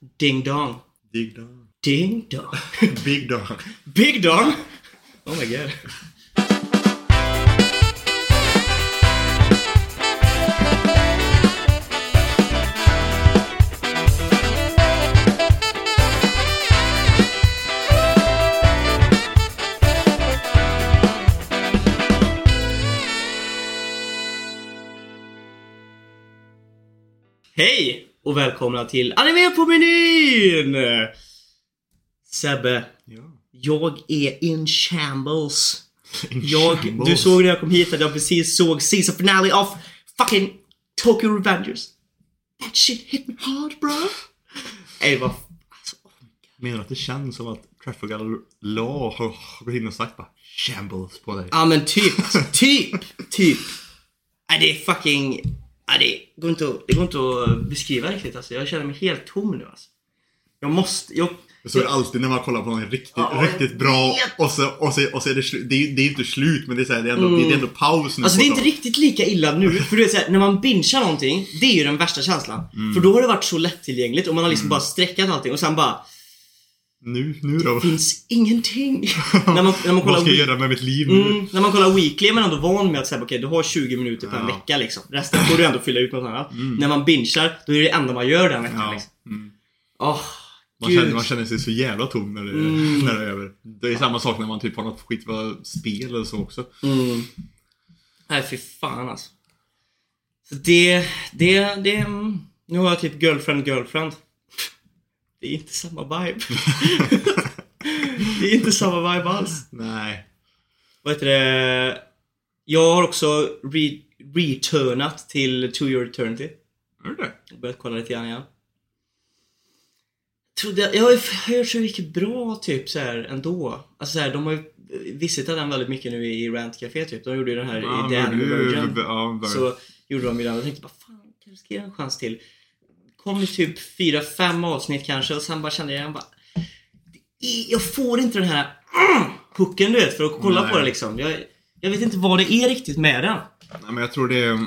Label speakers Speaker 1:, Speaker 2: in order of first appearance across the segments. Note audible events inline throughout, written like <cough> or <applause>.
Speaker 1: Ding dong.
Speaker 2: Ding dong.
Speaker 1: Ding <laughs> dong.
Speaker 2: Big dong.
Speaker 1: Big dong! Oh my god. Hej och välkomna till Anime på menyn! Sebbe,
Speaker 2: Ja.
Speaker 1: jag är in shambles.
Speaker 2: In
Speaker 1: Jag,
Speaker 2: shambles.
Speaker 1: du såg när jag kom hit att jag precis såg season finale of fucking Tokyo Revengers. That shit hit me hard bro. Ey vad... Alltså,
Speaker 2: Menar du att det känns som att Traffic Law har gått in och sagt bara shambles på dig?
Speaker 1: ja men typ, alltså, typ, typ. Nej det är fucking... Nej det går inte att, det går inte att beskriva riktigt alltså. Jag känner mig helt tom nu alltså. Jag måste, jag...
Speaker 2: Så är det alltid när man kollar på något riktigt,
Speaker 1: Ja,
Speaker 2: riktigt bra och så, och så, och så är det slut. Det det är inte slut men det är, så här, det är, ändå, det är ändå paus nu.
Speaker 1: Alltså det är inte riktigt lika illa nu, för du vet såhär, när man bingear någonting, det är ju den värsta känslan.
Speaker 2: Mm.
Speaker 1: För då har det varit så lättillgängligt och man har liksom bara streckat allting och sen bara
Speaker 2: Nu, nu då?
Speaker 1: finns ingenting. <laughs> när, man, när, man
Speaker 2: Vad
Speaker 1: kollar
Speaker 2: ska jag göra med mitt liv nu?
Speaker 1: mm, när man kollar Weekly är man ändå van med att säga okej du har 20 minuter per
Speaker 2: Ja.
Speaker 1: vecka liksom. Resten får du ändå fylla ut med något annat. När man bingear, då är det det enda man gör den veckan
Speaker 2: Ja.
Speaker 1: liksom.
Speaker 2: Mm.
Speaker 1: Åh,
Speaker 2: Man, känner, man känner sig så jävla tom när det,
Speaker 1: Mm.
Speaker 2: när det är över. Det är samma sak när man typ har något skitbra spel eller så också.
Speaker 1: Mm. Nej fy fan alltså. Så det, det, det, mm, nu har jag typ girlfriend girlfriend. Det är inte samma vibe. <laughs> det är inte samma vibe alls.
Speaker 2: Nej.
Speaker 1: Vad heter det? Jag har också re returnat till To Your Eternity.
Speaker 2: Är det det?
Speaker 1: Börjat kolla lite grann igen. Trodde, jag har hört så mycket bra typ så här ändå. Alltså så här, de har ju visitat den väldigt mycket nu i Rant Café typ. De gjorde ju den här
Speaker 2: Ja,
Speaker 1: i
Speaker 2: du-
Speaker 1: Version.
Speaker 2: ja.
Speaker 1: Så gjorde de ju den och jag tänkte bara fan, kanske ska ge den en chans till. Kom i typ fyra fem avsnitt kanske och sen bara kände jag, jag bara Jag får inte den här mm, hooken du vet för att kolla
Speaker 2: Nej.
Speaker 1: på det liksom. Jag, jag vet inte vad det är riktigt med den.
Speaker 2: Nej, men jag tror det är...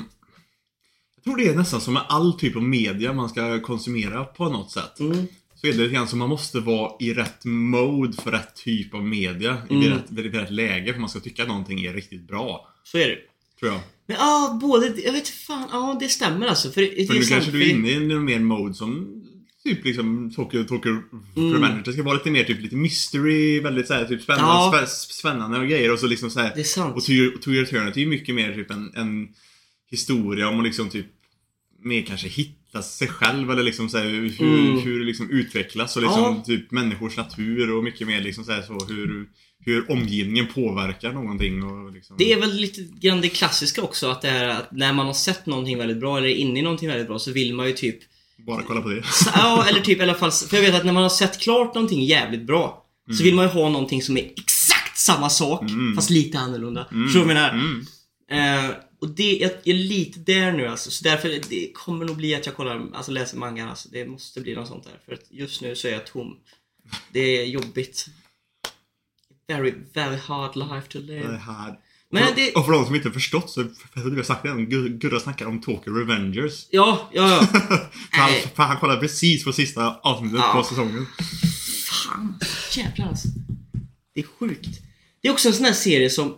Speaker 2: Jag tror det är nästan som med all typ av media man ska konsumera på något sätt.
Speaker 1: Mm.
Speaker 2: Så är det lite grann som man måste vara i rätt mode för rätt typ av media. I
Speaker 1: Mm.
Speaker 2: rätt, vid rätt läge för man ska tycka att någonting är riktigt bra.
Speaker 1: Så är det
Speaker 2: Tror jag.
Speaker 1: Men ja, både, jag vet fan, ja det stämmer alltså. För, det, det
Speaker 2: För nu kanske du är inne i en mer mode som Typ liksom Tokyo, Tokyo Revenge. Det ska vara lite mer typ lite mystery, väldigt såhär typ spännande,
Speaker 1: Ja.
Speaker 2: spä, spännande och grejer och så liksom såhär
Speaker 1: Det är sant.
Speaker 2: Och To Your, to Your Eternity är mycket mer typ en, en historia om att liksom typ mer kanske hitta sig själv eller liksom så här, hur,
Speaker 1: Mm.
Speaker 2: hur det liksom utvecklas och liksom
Speaker 1: Ja.
Speaker 2: typ människors natur och mycket mer liksom så, här, så hur, hur omgivningen påverkar någonting och liksom
Speaker 1: Det är väl lite grann det klassiska också att det är att när man har sett någonting väldigt bra eller är inne i någonting väldigt bra så vill man ju typ
Speaker 2: Bara kolla på det.
Speaker 1: Ja, eller typ i alla fall, för jag vet att när man har sett klart någonting jävligt bra Så vill man ju ha någonting som är exakt samma sak
Speaker 2: Mm.
Speaker 1: fast lite annorlunda. Förstår du vad jag menar?
Speaker 2: Mm.
Speaker 1: Eh, och det, jag är lite där nu alltså, så därför det kommer nog bli att jag kollar, alltså läser mangan alltså. Det måste bli något sånt där. För att just nu så är jag tom. Det är jobbigt. Very, very hard life to live.
Speaker 2: här.
Speaker 1: Men
Speaker 2: och,
Speaker 1: det-
Speaker 2: och för de som inte har förstått så, för att vi har sagt det, Gurra snackar om Tokyo Revengers.
Speaker 1: Ja, ja, ja. <laughs>
Speaker 2: för, han, för han kollar precis på sista avsnittet
Speaker 1: Ja.
Speaker 2: på säsongen.
Speaker 1: Fan, jävlar alltså. Det är sjukt. Det är också en sån här serie som,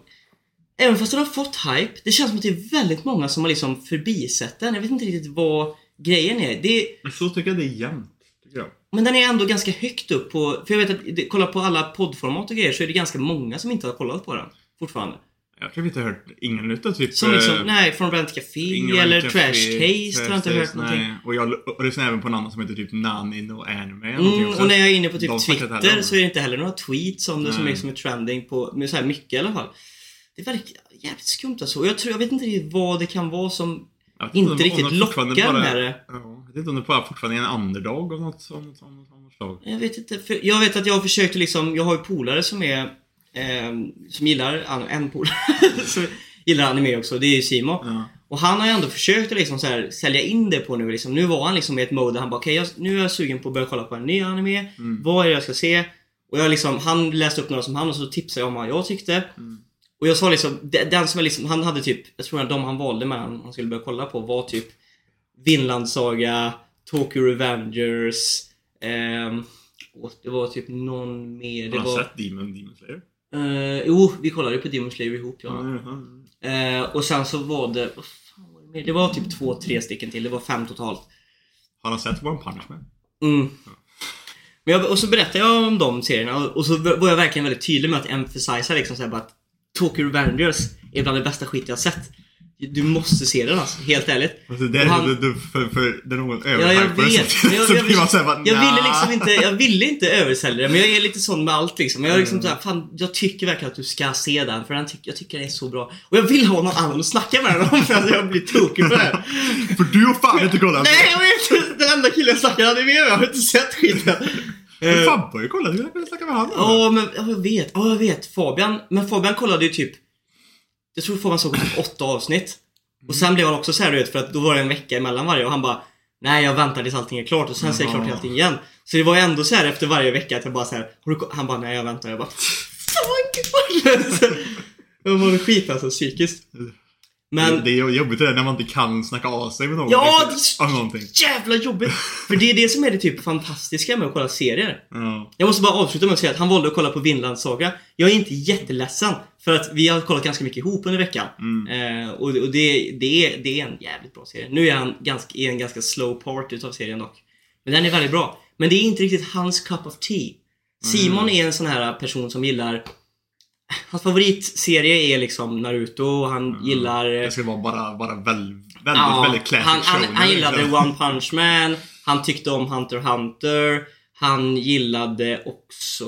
Speaker 1: även fast den har fått hype, det känns som att det är väldigt många som har liksom förbisett den. Jag vet inte riktigt vad grejen är. Det är
Speaker 2: Men så tycker jag det är jämnt. Tycker jag.
Speaker 1: Men den är ändå ganska högt upp på, för jag vet att, det- kolla på alla poddformat och grejer så är det ganska många som inte har kollat på den. Fortfarande.
Speaker 2: Jag tror inte jag har hört ingen utav typ...
Speaker 1: Som liksom,
Speaker 2: eh,
Speaker 1: nej, från Rent Café eller
Speaker 2: Café,
Speaker 1: Trash Taste har jag inte hört någonting.
Speaker 2: nej. Och jag och lyssnar även på en annan som heter typ Nanin och Anime.
Speaker 1: Mm,
Speaker 2: också.
Speaker 1: och när jag är inne på typ
Speaker 2: De inte
Speaker 1: Twitter så är det inte heller några tweets om det som är, som är trending på, med så här mycket i alla fall. Det verkar jävligt skumt alltså. Och jag, tror, jag vet inte riktigt vad det kan vara som Inte
Speaker 2: om
Speaker 1: riktigt lockar
Speaker 2: bara-
Speaker 1: med det.
Speaker 2: Ja, jag vet inte om det bara fortfarande är en underdog av något sånt som slag.
Speaker 1: Jag vet inte, för jag vet att jag har försökt liksom, jag har ju polare som är, eh, som gillar, en polare <laughs> som gillar anime också, det är ju Simo.
Speaker 2: Ja.
Speaker 1: Och han har ju ändå försökt att liksom så här, sälja in det på nu liksom. Nu var han liksom i ett mode där han bara okej, jag- nu är jag sugen på att börja kolla på en ny anime.
Speaker 2: Mm.
Speaker 1: Vad är det jag ska se? Och jag liksom, han läste upp några som han och så tipsade jag om vad jag tyckte.
Speaker 2: Mm.
Speaker 1: Och jag sa liksom, de- den som är liksom, han hade typ, jag tror att de han valde mellan, han skulle börja kolla på var typ Vinland Saga, Tokyo Revengers, Ehm, och det var typ någon mer.
Speaker 2: Har
Speaker 1: Det
Speaker 2: du
Speaker 1: var,
Speaker 2: sett Demon, Demon Slayer?
Speaker 1: eh, jo, vi kollade ju på Demon Slayer ihop ja.
Speaker 2: Ja.
Speaker 1: Eh, och sen så var det, vad fan var det mer? Det var typ två, tre stycken till. Det var fem totalt.
Speaker 2: Har han sett One Punch Man?
Speaker 1: Mm. Men jag, och så berättade jag om de serierna och, så var jag verkligen väldigt tydlig med att emphasiza liksom såhär bara att Tokyo Revengers är bland det bästa skit jag har sett. Du måste se den alltså, helt ärligt.
Speaker 2: Alltså, det är
Speaker 1: han-
Speaker 2: det, för, för det är någon
Speaker 1: Ja, jag vet.
Speaker 2: så,
Speaker 1: jag, <laughs>
Speaker 2: så
Speaker 1: jag,
Speaker 2: blir man såhär bara,
Speaker 1: jag ville liksom inte, jag ville inte översälja det, men jag är lite sån med allt liksom. Jag, är liksom såhär, fan, jag tycker verkligen att du ska se den, för den tyck, jag tycker den är så bra. Och jag vill ha någon annan att snacka med den om, för att jag blir tokig på det. <laughs>
Speaker 2: För du har fan inte kollat!
Speaker 1: Nej, jag vet! Den enda killen jag snackar hade med mig, jag har inte sett skiten.
Speaker 2: Men
Speaker 1: Eh,
Speaker 2: Fabbe har ju kollat, du kan snacka med honom.
Speaker 1: Ja, men ja, jag vet. Ja, jag vet. Fabian. Men Fabian kollade ju typ... Jag tror Fabian såg typ åtta avsnitt. Och sen blev han också så här, du vet, för att då var det en vecka emellan varje och han bara Nej, jag väntar tills allting är klart och sen ser jag klart allting igen. Så det var ju ändå så här efter varje vecka att jag bara så här, har du ko-" Han bara, nej jag väntar. Jag bara, Fan, Jag <laughs> mådde skit alltså, psykiskt. Men
Speaker 2: Det är jobbigt det där när man inte kan snacka av sig med någon.
Speaker 1: Ja,
Speaker 2: riktigt,
Speaker 1: det är så-
Speaker 2: någonting.
Speaker 1: jävla jobbigt! <laughs> För det är det som är det typ fantastiska med att kolla serier.
Speaker 2: Ja.
Speaker 1: Jag måste bara avsluta med att säga att han valde att kolla på Vinland Saga. Jag är inte jätteledsen. För att vi har kollat ganska mycket ihop under veckan. Eh, och och det, det, är, det är en jävligt bra serie. Nu är han ganska, i en ganska slow part utav serien dock. Men den är väldigt bra. Men det är inte riktigt hans cup of tea. Simon är en sån här person som gillar... Hans favoritserie är liksom Naruto och han gillar...
Speaker 2: Det ska vara bara, bara väl, väldigt,
Speaker 1: Ja,
Speaker 2: väldigt classic
Speaker 1: han, han,
Speaker 2: shonen,
Speaker 1: han gillade
Speaker 2: liksom.
Speaker 1: One Punch Man, han tyckte om Hunter x Hunter, han gillade också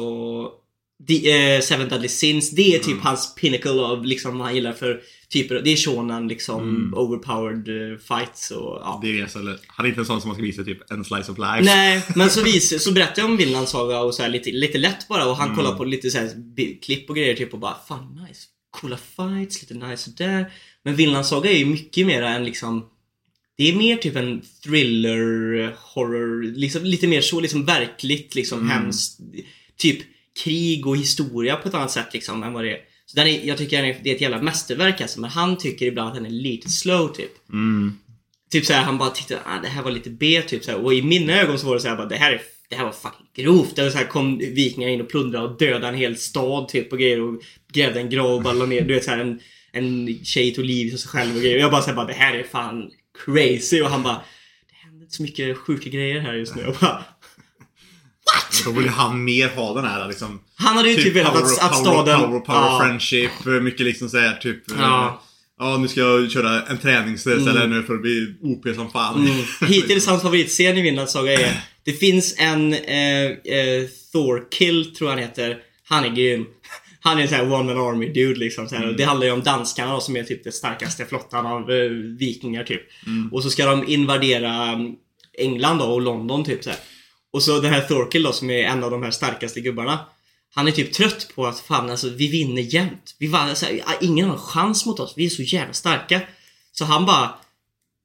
Speaker 1: The, eh, Seven Deadly Sins. Det är typ
Speaker 2: Mm.
Speaker 1: hans pinnacle av liksom vad han gillar för typer. Det är shonen liksom
Speaker 2: Mm.
Speaker 1: overpowered eh, fights och ja.
Speaker 2: Det är så, eller, han är inte en sån som man ska visa typ en slice of life.
Speaker 1: Nej, men så, <laughs> vis, så berättade jag om Vinland Saga och så här lite, lite lätt bara och han
Speaker 2: Mm.
Speaker 1: kollade på lite så här klipp och grejer typ och bara fan nice. Coola fights, lite nice och där. Men Vinland Saga är ju mycket mer än liksom det är mer typ en thriller, horror, liksom lite mer så liksom verkligt liksom
Speaker 2: Mm.
Speaker 1: hemskt. Typ krig och historia på ett annat sätt liksom än vad det är. Så den är, jag tycker är, det är ett jävla mästerverk alltså, men han tycker ibland att den är lite slow typ.
Speaker 2: Mm.
Speaker 1: Typ såhär, han bara tyckte ah, det här var lite B typ såhär. Och i mina ögon så var det såhär bara det här är det här var fucking grovt. Det var så här, kom vikingar in och plundrade och dödade en hel stad typ och grejer och grävde en grav och bara ner, du vet såhär en, en tjej tog livet av sig själv och grejer. Och jag bara såhär bara det här är fan crazy och han bara det händer inte så mycket sjuka grejer här just nu. Och bara,
Speaker 2: Då vill ju han mer ha den här liksom...
Speaker 1: han hade ju typ, velat
Speaker 2: power,
Speaker 1: att, att
Speaker 2: power,
Speaker 1: staden...
Speaker 2: Power, power,
Speaker 1: Ja.
Speaker 2: friendship, mycket liksom såhär typ... eh,
Speaker 1: Ja.
Speaker 2: Ja, nu ska jag köra en träningsställe nu för att bli OP som fan.
Speaker 1: Mm. Hittills hans favoritscen i Vinland Saga är Det finns en eh, eh, Thorkill, tror jag han heter. Han är grym. Han är en sån här one man army dude liksom. Så här. Och det handlar ju om danskarna då, som är typ den starkaste flottan av eh, vikingar typ. Och så ska de invadera mm, England då och London typ så här. Och så den här Thorkill då som är en av de här starkaste gubbarna. Han är typ trött på att fan alltså vi vinner jämt. Vi vann, alltså, ingen har en chans mot oss. Vi är så jävla starka. Så han bara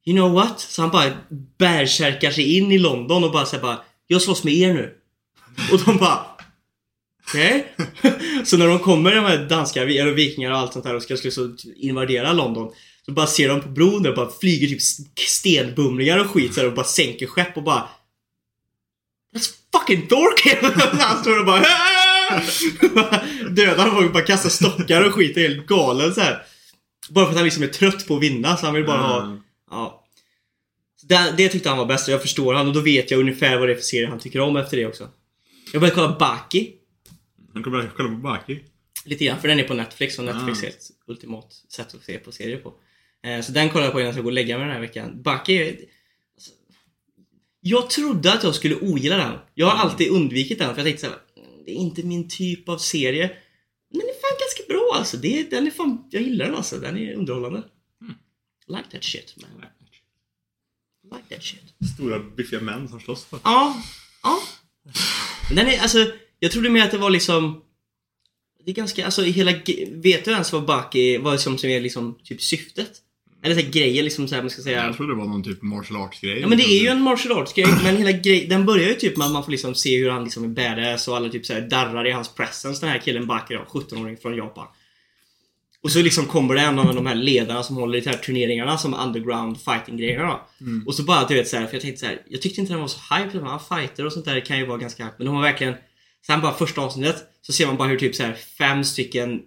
Speaker 1: You know what? Så han bara bärsärkar sig in i London och bara säger bara Jag slåss med er nu. Och de bara Okej? <laughs> så när de kommer de här danska eller vikingar och allt sånt där och ska, slåss och invadera London Så bara ser de på bron där och bara flyger typ stenbumlingar och skit så här, och bara sänker skepp och bara That's fucking Thorkill! <laughs> Han står och bara <laughs> Dödar folk, bara kastar stockar och skit och är helt galen så här. Bara för att han liksom är trött på att vinna så han vill bara ha
Speaker 2: Mm.
Speaker 1: Ja. Det, det tyckte han var bäst och jag förstår han och då vet jag ungefär vad det är för serie han tycker om efter det också. Jag började kolla Baki.
Speaker 2: Han kommer att kolla på Baki.
Speaker 1: Lite grann, för den är på Netflix och Netflix
Speaker 2: Ah.
Speaker 1: är ett ultimat sätt att se på serier på. Eh, Så den kollar jag på innan jag ska gå och lägga mig den här veckan. Baki jag trodde att jag skulle ogilla den. Jag har alltid undvikit den för jag tänkte såhär, "Mm, det är inte min typ av serie. Men den är fan ganska bra alltså. Det är, den är fan, jag gillar den alltså. Den är underhållande. Like that shit man. Like that shit.
Speaker 2: Stora biffiga män som slåss. För.
Speaker 1: Ja, ja. Den är, alltså, jag trodde mer att det var liksom Det är ganska, alltså hela, vet du ens vad Baki, vad som, som är liksom typ syftet? Eller så här, grejer liksom såhär, man ska säga
Speaker 2: Jag trodde det var någon typ martial arts grej.
Speaker 1: Ja men det är ju en martial arts grej, men hela grej, den börjar ju typ med att man får liksom se hur han liksom är badass och alla typ såhär darrar i hans presence den här killen Baki då, 17-åring från Japan. Och så liksom kommer det en av de här ledarna som håller i de här turneringarna som underground fighting grejerna.
Speaker 2: Mm.
Speaker 1: Och så bara du vet så här, för jag tänkte så här, jag tyckte inte den var så hype. De här fighter och sånt där kan ju vara ganska hype. Men de var verkligen Sen bara första avsnittet så ser man bara hur typ så här fem stycken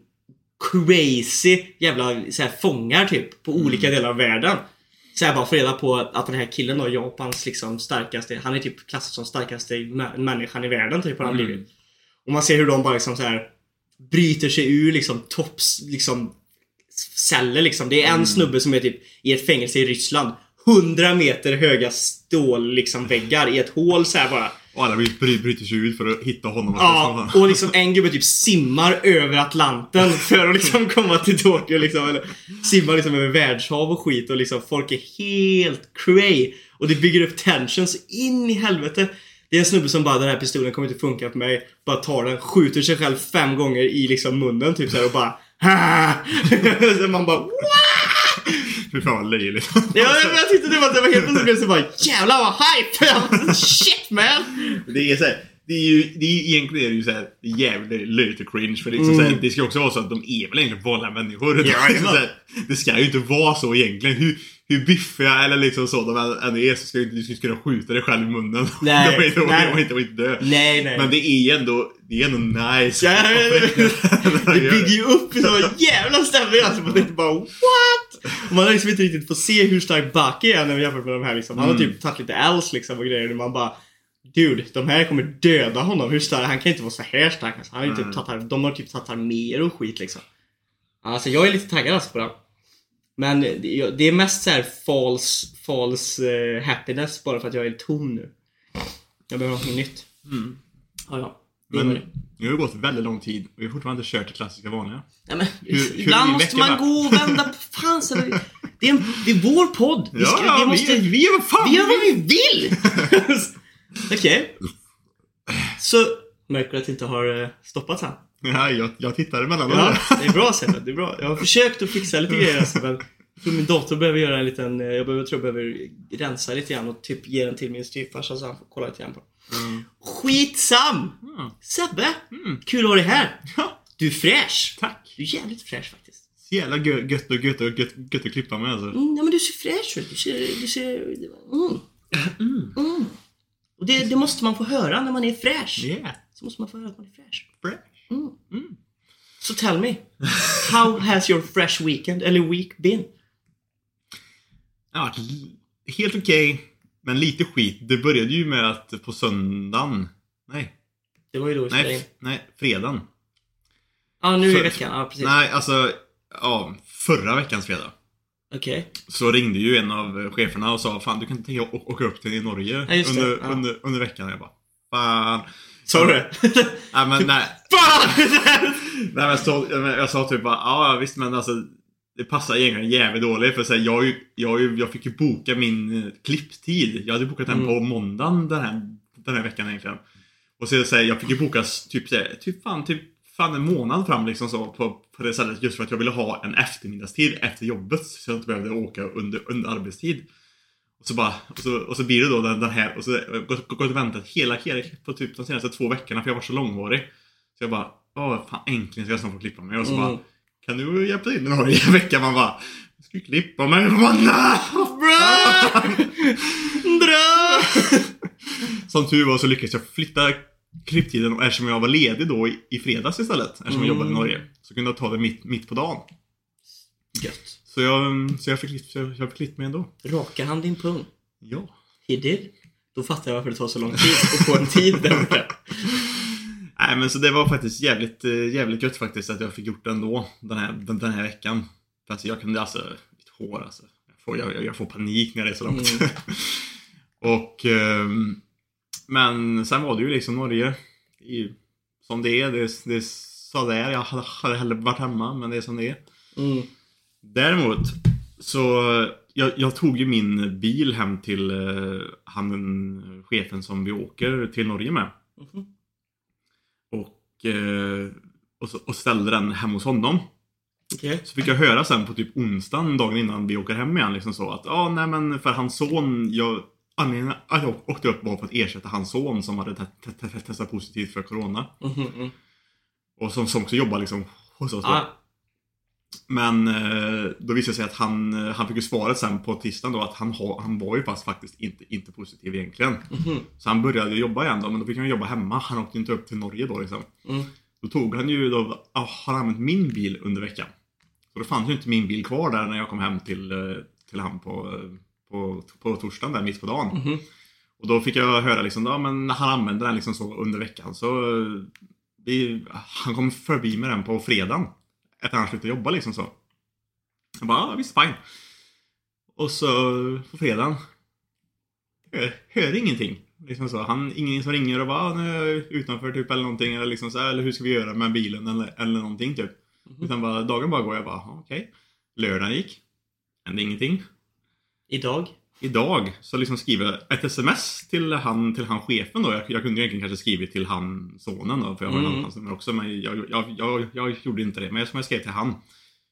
Speaker 1: crazy jävla så här, fångar typ på olika delar av världen. Så jag bara får reda på att den här killen då, Japans liksom starkaste, han är typ klassad som starkaste mä- människan i världen typ har han
Speaker 2: Mm.
Speaker 1: blivit. Och man ser hur de bara liksom så här bryter sig ur liksom topps, liksom celler liksom. Det är en
Speaker 2: Mm.
Speaker 1: snubbe som är typ i ett fängelse i Ryssland. 100 meter höga stål liksom väggar i ett hål så här bara.
Speaker 2: Och alla bry- bryter sig ut för att hitta honom.
Speaker 1: Ja, och liksom en gubbe typ simmar över Atlanten <laughs> för att liksom komma till Tokyo liksom. Eller simmar liksom över världshav och skit och liksom folk är helt cray. Och det bygger upp tension så in i helvete. Det är en snubbe som bara den här pistolen kommer inte funka på mig. Bara tar den, skjuter sig själv fem gånger i liksom munnen typ så här och bara <laughs> så man bara
Speaker 2: Fy fan vad löjligt.
Speaker 1: Ja, jag, jag tyckte det var, det var helt plötsligt så bara jävlar vad hype! Shit man!
Speaker 2: Det är så här, det är ju, det är, egentligen är det ju såhär jävligt löjligt och cringe för liksom
Speaker 1: Mm.
Speaker 2: så här, det ska också vara så att de är väl egentligen vanliga människor.
Speaker 1: Ja,
Speaker 2: det, är så här, det ska ju inte vara så egentligen. Hur, hur biffiga eller liksom så de än- är så ska du inte kunna skjuta dig själv i munnen. <laughs>
Speaker 1: Nej,
Speaker 2: är inte,
Speaker 1: nej.
Speaker 2: är inte, är inte dö.
Speaker 1: Nej, nej.
Speaker 2: Men det är ändå, det är ändå nice.
Speaker 1: Ja, <laughs> det bygger ju upp i så jävla stämning alltså. Man tänkte bara what? Och man har liksom inte riktigt fått se hur stark Baki är när vi jämför med de här liksom. Han har
Speaker 2: Mm.
Speaker 1: typ tagit lite else liksom och grejer. Och man bara Dude, de här kommer döda honom. Hur stark? Han kan inte vara så här stark alltså. Han ju typ
Speaker 2: Mm.
Speaker 1: tagit, ar- de har typ tagit arméer och skit liksom. Alltså jag är lite taggad alltså på den. Men det är mest så här false, false eh, happiness bara för att jag är tom nu. Jag behöver något nytt.
Speaker 2: Mm.
Speaker 1: Ja, ja.
Speaker 2: Men
Speaker 1: det
Speaker 2: nu har det gått väldigt lång tid och vi har fortfarande inte kört det klassiska vanliga.
Speaker 1: Ja, men,
Speaker 2: Hur- hur
Speaker 1: ibland måste man gå och vända på fan så det, det, är en, det är vår podd. Vi, ska,
Speaker 2: ja,
Speaker 1: vi, måste,
Speaker 2: vi,
Speaker 1: vi,
Speaker 2: vi gör vad fan
Speaker 1: gör vad vi vill! <laughs> Okej. <laughs> Så märker du att det inte har eh, stoppat sen?
Speaker 2: Ja, jag, jag tittar emellan.
Speaker 1: Ja, det är bra Sebbe, det är bra. Jag har försökt att fixa lite grejer alltså, men tror min dator behöver göra en liten, eh, jag behöver, tror jag behöver rensa lite grann och typ ge den till min styvfarsa så han får kolla lite grann på den.
Speaker 2: Mm.
Speaker 1: Skitsam!
Speaker 2: Ja.
Speaker 1: Sebbe!
Speaker 2: Mm.
Speaker 1: Kul att ha dig här!
Speaker 2: Ja,
Speaker 1: Du är fräsch!
Speaker 2: tack.
Speaker 1: Du är jävligt fräsch faktiskt.
Speaker 2: Så jävla gö- gött och gött och gött, gött att klippa med alltså.
Speaker 1: Mm, ja, men du ser fräsch ut. Du ser... Du ser mm. Mm. Och det, det måste man få höra när man är fräsch.
Speaker 2: Yeah.
Speaker 1: Så måste man få höra att man är fräsch.
Speaker 2: Fresh.
Speaker 1: Mm.
Speaker 2: Mm.
Speaker 1: Så tell me. How has your fresh weekend, eller week been?
Speaker 2: L- helt okej, men lite skit. Det började ju med att på söndagen... Nej,
Speaker 1: Det var ju då vi
Speaker 2: nej, nej, fredagen.
Speaker 1: Ja, nu i veckan. Ja, precis.
Speaker 2: Nej, alltså, ja, förra veckans fredag.
Speaker 1: Okej.
Speaker 2: Så ringde ju en av cheferna och sa Fan, du kan inte tänka åka upp till Norge
Speaker 1: Ja,
Speaker 2: under,
Speaker 1: Ja.
Speaker 2: under, under veckan. Jag bara Fan.
Speaker 1: Sa du det?
Speaker 2: Nej men nej. <laughs>
Speaker 1: Fan!
Speaker 2: nej men sa, jag, sa typ bara ja visst men alltså det passar egentligen jävligt dåligt för så här, jag, jag, jag fick ju boka min eh, klipptid. Jag hade bokat den
Speaker 1: Mm.
Speaker 2: på måndagen den här, den här veckan egentligen. Och så, så här, jag fick ju boka typ, så här, typ, fan, typ fan en månad fram liksom så på, på det stället just för att jag ville ha en eftermiddagstid efter jobbet så jag inte behövde åka under, under arbetstid. Och så bara, och så, och så blir det då den, den här, och så har jag och väntat hela, hela på typ de senaste två veckorna för jag var så långvarig. Så jag bara, åh fan äntligen ska jag snart få klippa mig. Och så
Speaker 1: Mm.
Speaker 2: bara, kan du hjälpa till med Norge en vecka? Man bara, jag ska klippa mig på måndag!
Speaker 1: Bra! Bra!
Speaker 2: Som tur var så lyckades jag flytta klipptiden och eftersom jag var ledig då i, i fredags istället, eftersom
Speaker 1: Mm.
Speaker 2: jag jobbade i Norge, så kunde jag ta det mitt, mitt på dagen.
Speaker 1: Gött.
Speaker 2: Så jag, så jag fick klippt, så jag, fick klippt mig ändå.
Speaker 1: Rakar han din pung?
Speaker 2: Ja.
Speaker 1: He did. Då fattar jag varför det tar så lång tid att få en tid <laughs> där.
Speaker 2: Nej men så det var faktiskt jävligt, eh, jävligt gött faktiskt att jag fick gjort det ändå den här, den, den här veckan. För alltså jag kunde alltså, mitt hår alltså. Jag får, jag, jag får panik när det är så långt.
Speaker 1: Mm. <laughs>
Speaker 2: och ehm, Men sen var det ju liksom Norge. I, som det är, det, det är sådär. Jag hade, hade hellre varit hemma men det är som det är.
Speaker 1: Mm.
Speaker 2: Däremot så jag, jag tog ju min bil hem till eh, han chefen som vi åker till Norge med.
Speaker 1: Mhm.
Speaker 2: Och, eh, och, så, och ställde den hem hos honom.
Speaker 1: Okej.
Speaker 2: Så fick jag höra sen på typ onsdagen, dagen innan vi åker hem igen, liksom så att ja, nej men för hans son, jag, anledningen att jag åkte upp var för att ersätta hans son som hade te- te- te- testat positivt för Corona.
Speaker 1: Mm.
Speaker 2: Och som, som också jobbar liksom hos oss.
Speaker 1: Ah,
Speaker 2: Men eh, då visade det sig att han, eh, han fick ju svaret sen på tisdagen då att han, ha, han var ju fast faktiskt inte, inte positiv egentligen.
Speaker 1: Mhm.
Speaker 2: Så han började jobba igen då, men då fick han jobba hemma. Han åkte inte upp till Norge då liksom.
Speaker 1: Mm.
Speaker 2: Då tog han ju då, ah, har använt min bil under veckan. Så då fanns ju inte min bil kvar där när jag kom hem till, eh, till han på, på, på torsdagen där mitt på dagen.
Speaker 1: Mhm.
Speaker 2: Och då fick jag höra liksom, ja men han använde den liksom så under veckan så vi, Han kom förbi med den på fredagen. Efter han slutade jobba liksom så. Jag bara, ja visst fine. Och så på fredagen. Hör, hör ingenting. Liksom så. Han, ingen som ringer och bara, "Ah, nu är jag utanför typ eller någonting. Eller liksom så här, eller hur ska vi göra med bilen eller, eller någonting typ. Utan bara, dagen bara går jag bara, "Ja, okej. Lördagen gick. Hände ingenting.
Speaker 1: Idag?
Speaker 2: Idag så liksom skriver jag ett sms till han, till han chefen då. Jag, jag kunde egentligen kanske skrivit till han sonen då. För jag har
Speaker 1: Mm.
Speaker 2: hans nummer också. Men jag, jag, jag, jag gjorde inte det. Men jag, som jag skrev till han.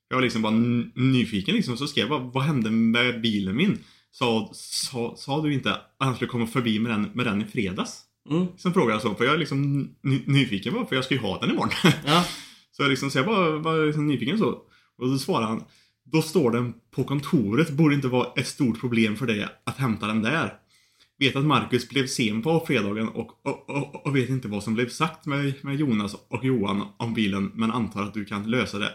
Speaker 2: Jag var liksom bara nyfiken liksom. Så skrev jag bara, vad hände med bilen min? Sa, sa, sa du inte att han skulle komma förbi med den, med den i fredags?
Speaker 1: Mm.
Speaker 2: Sen frågade jag så. För jag är liksom ny, nyfiken bara. För jag ska ju ha den imorgon.
Speaker 1: Ja. <laughs>
Speaker 2: Så jag, liksom, så jag bara var liksom nyfiken så. Och då svarade han. Då står den på kontoret. Borde inte vara ett stort problem för dig att hämta den där. Vet att Marcus blev sen på fredagen och, och, och, och vet inte vad som blev sagt med, med Jonas och Johan om bilen. Men antar att du kan lösa det,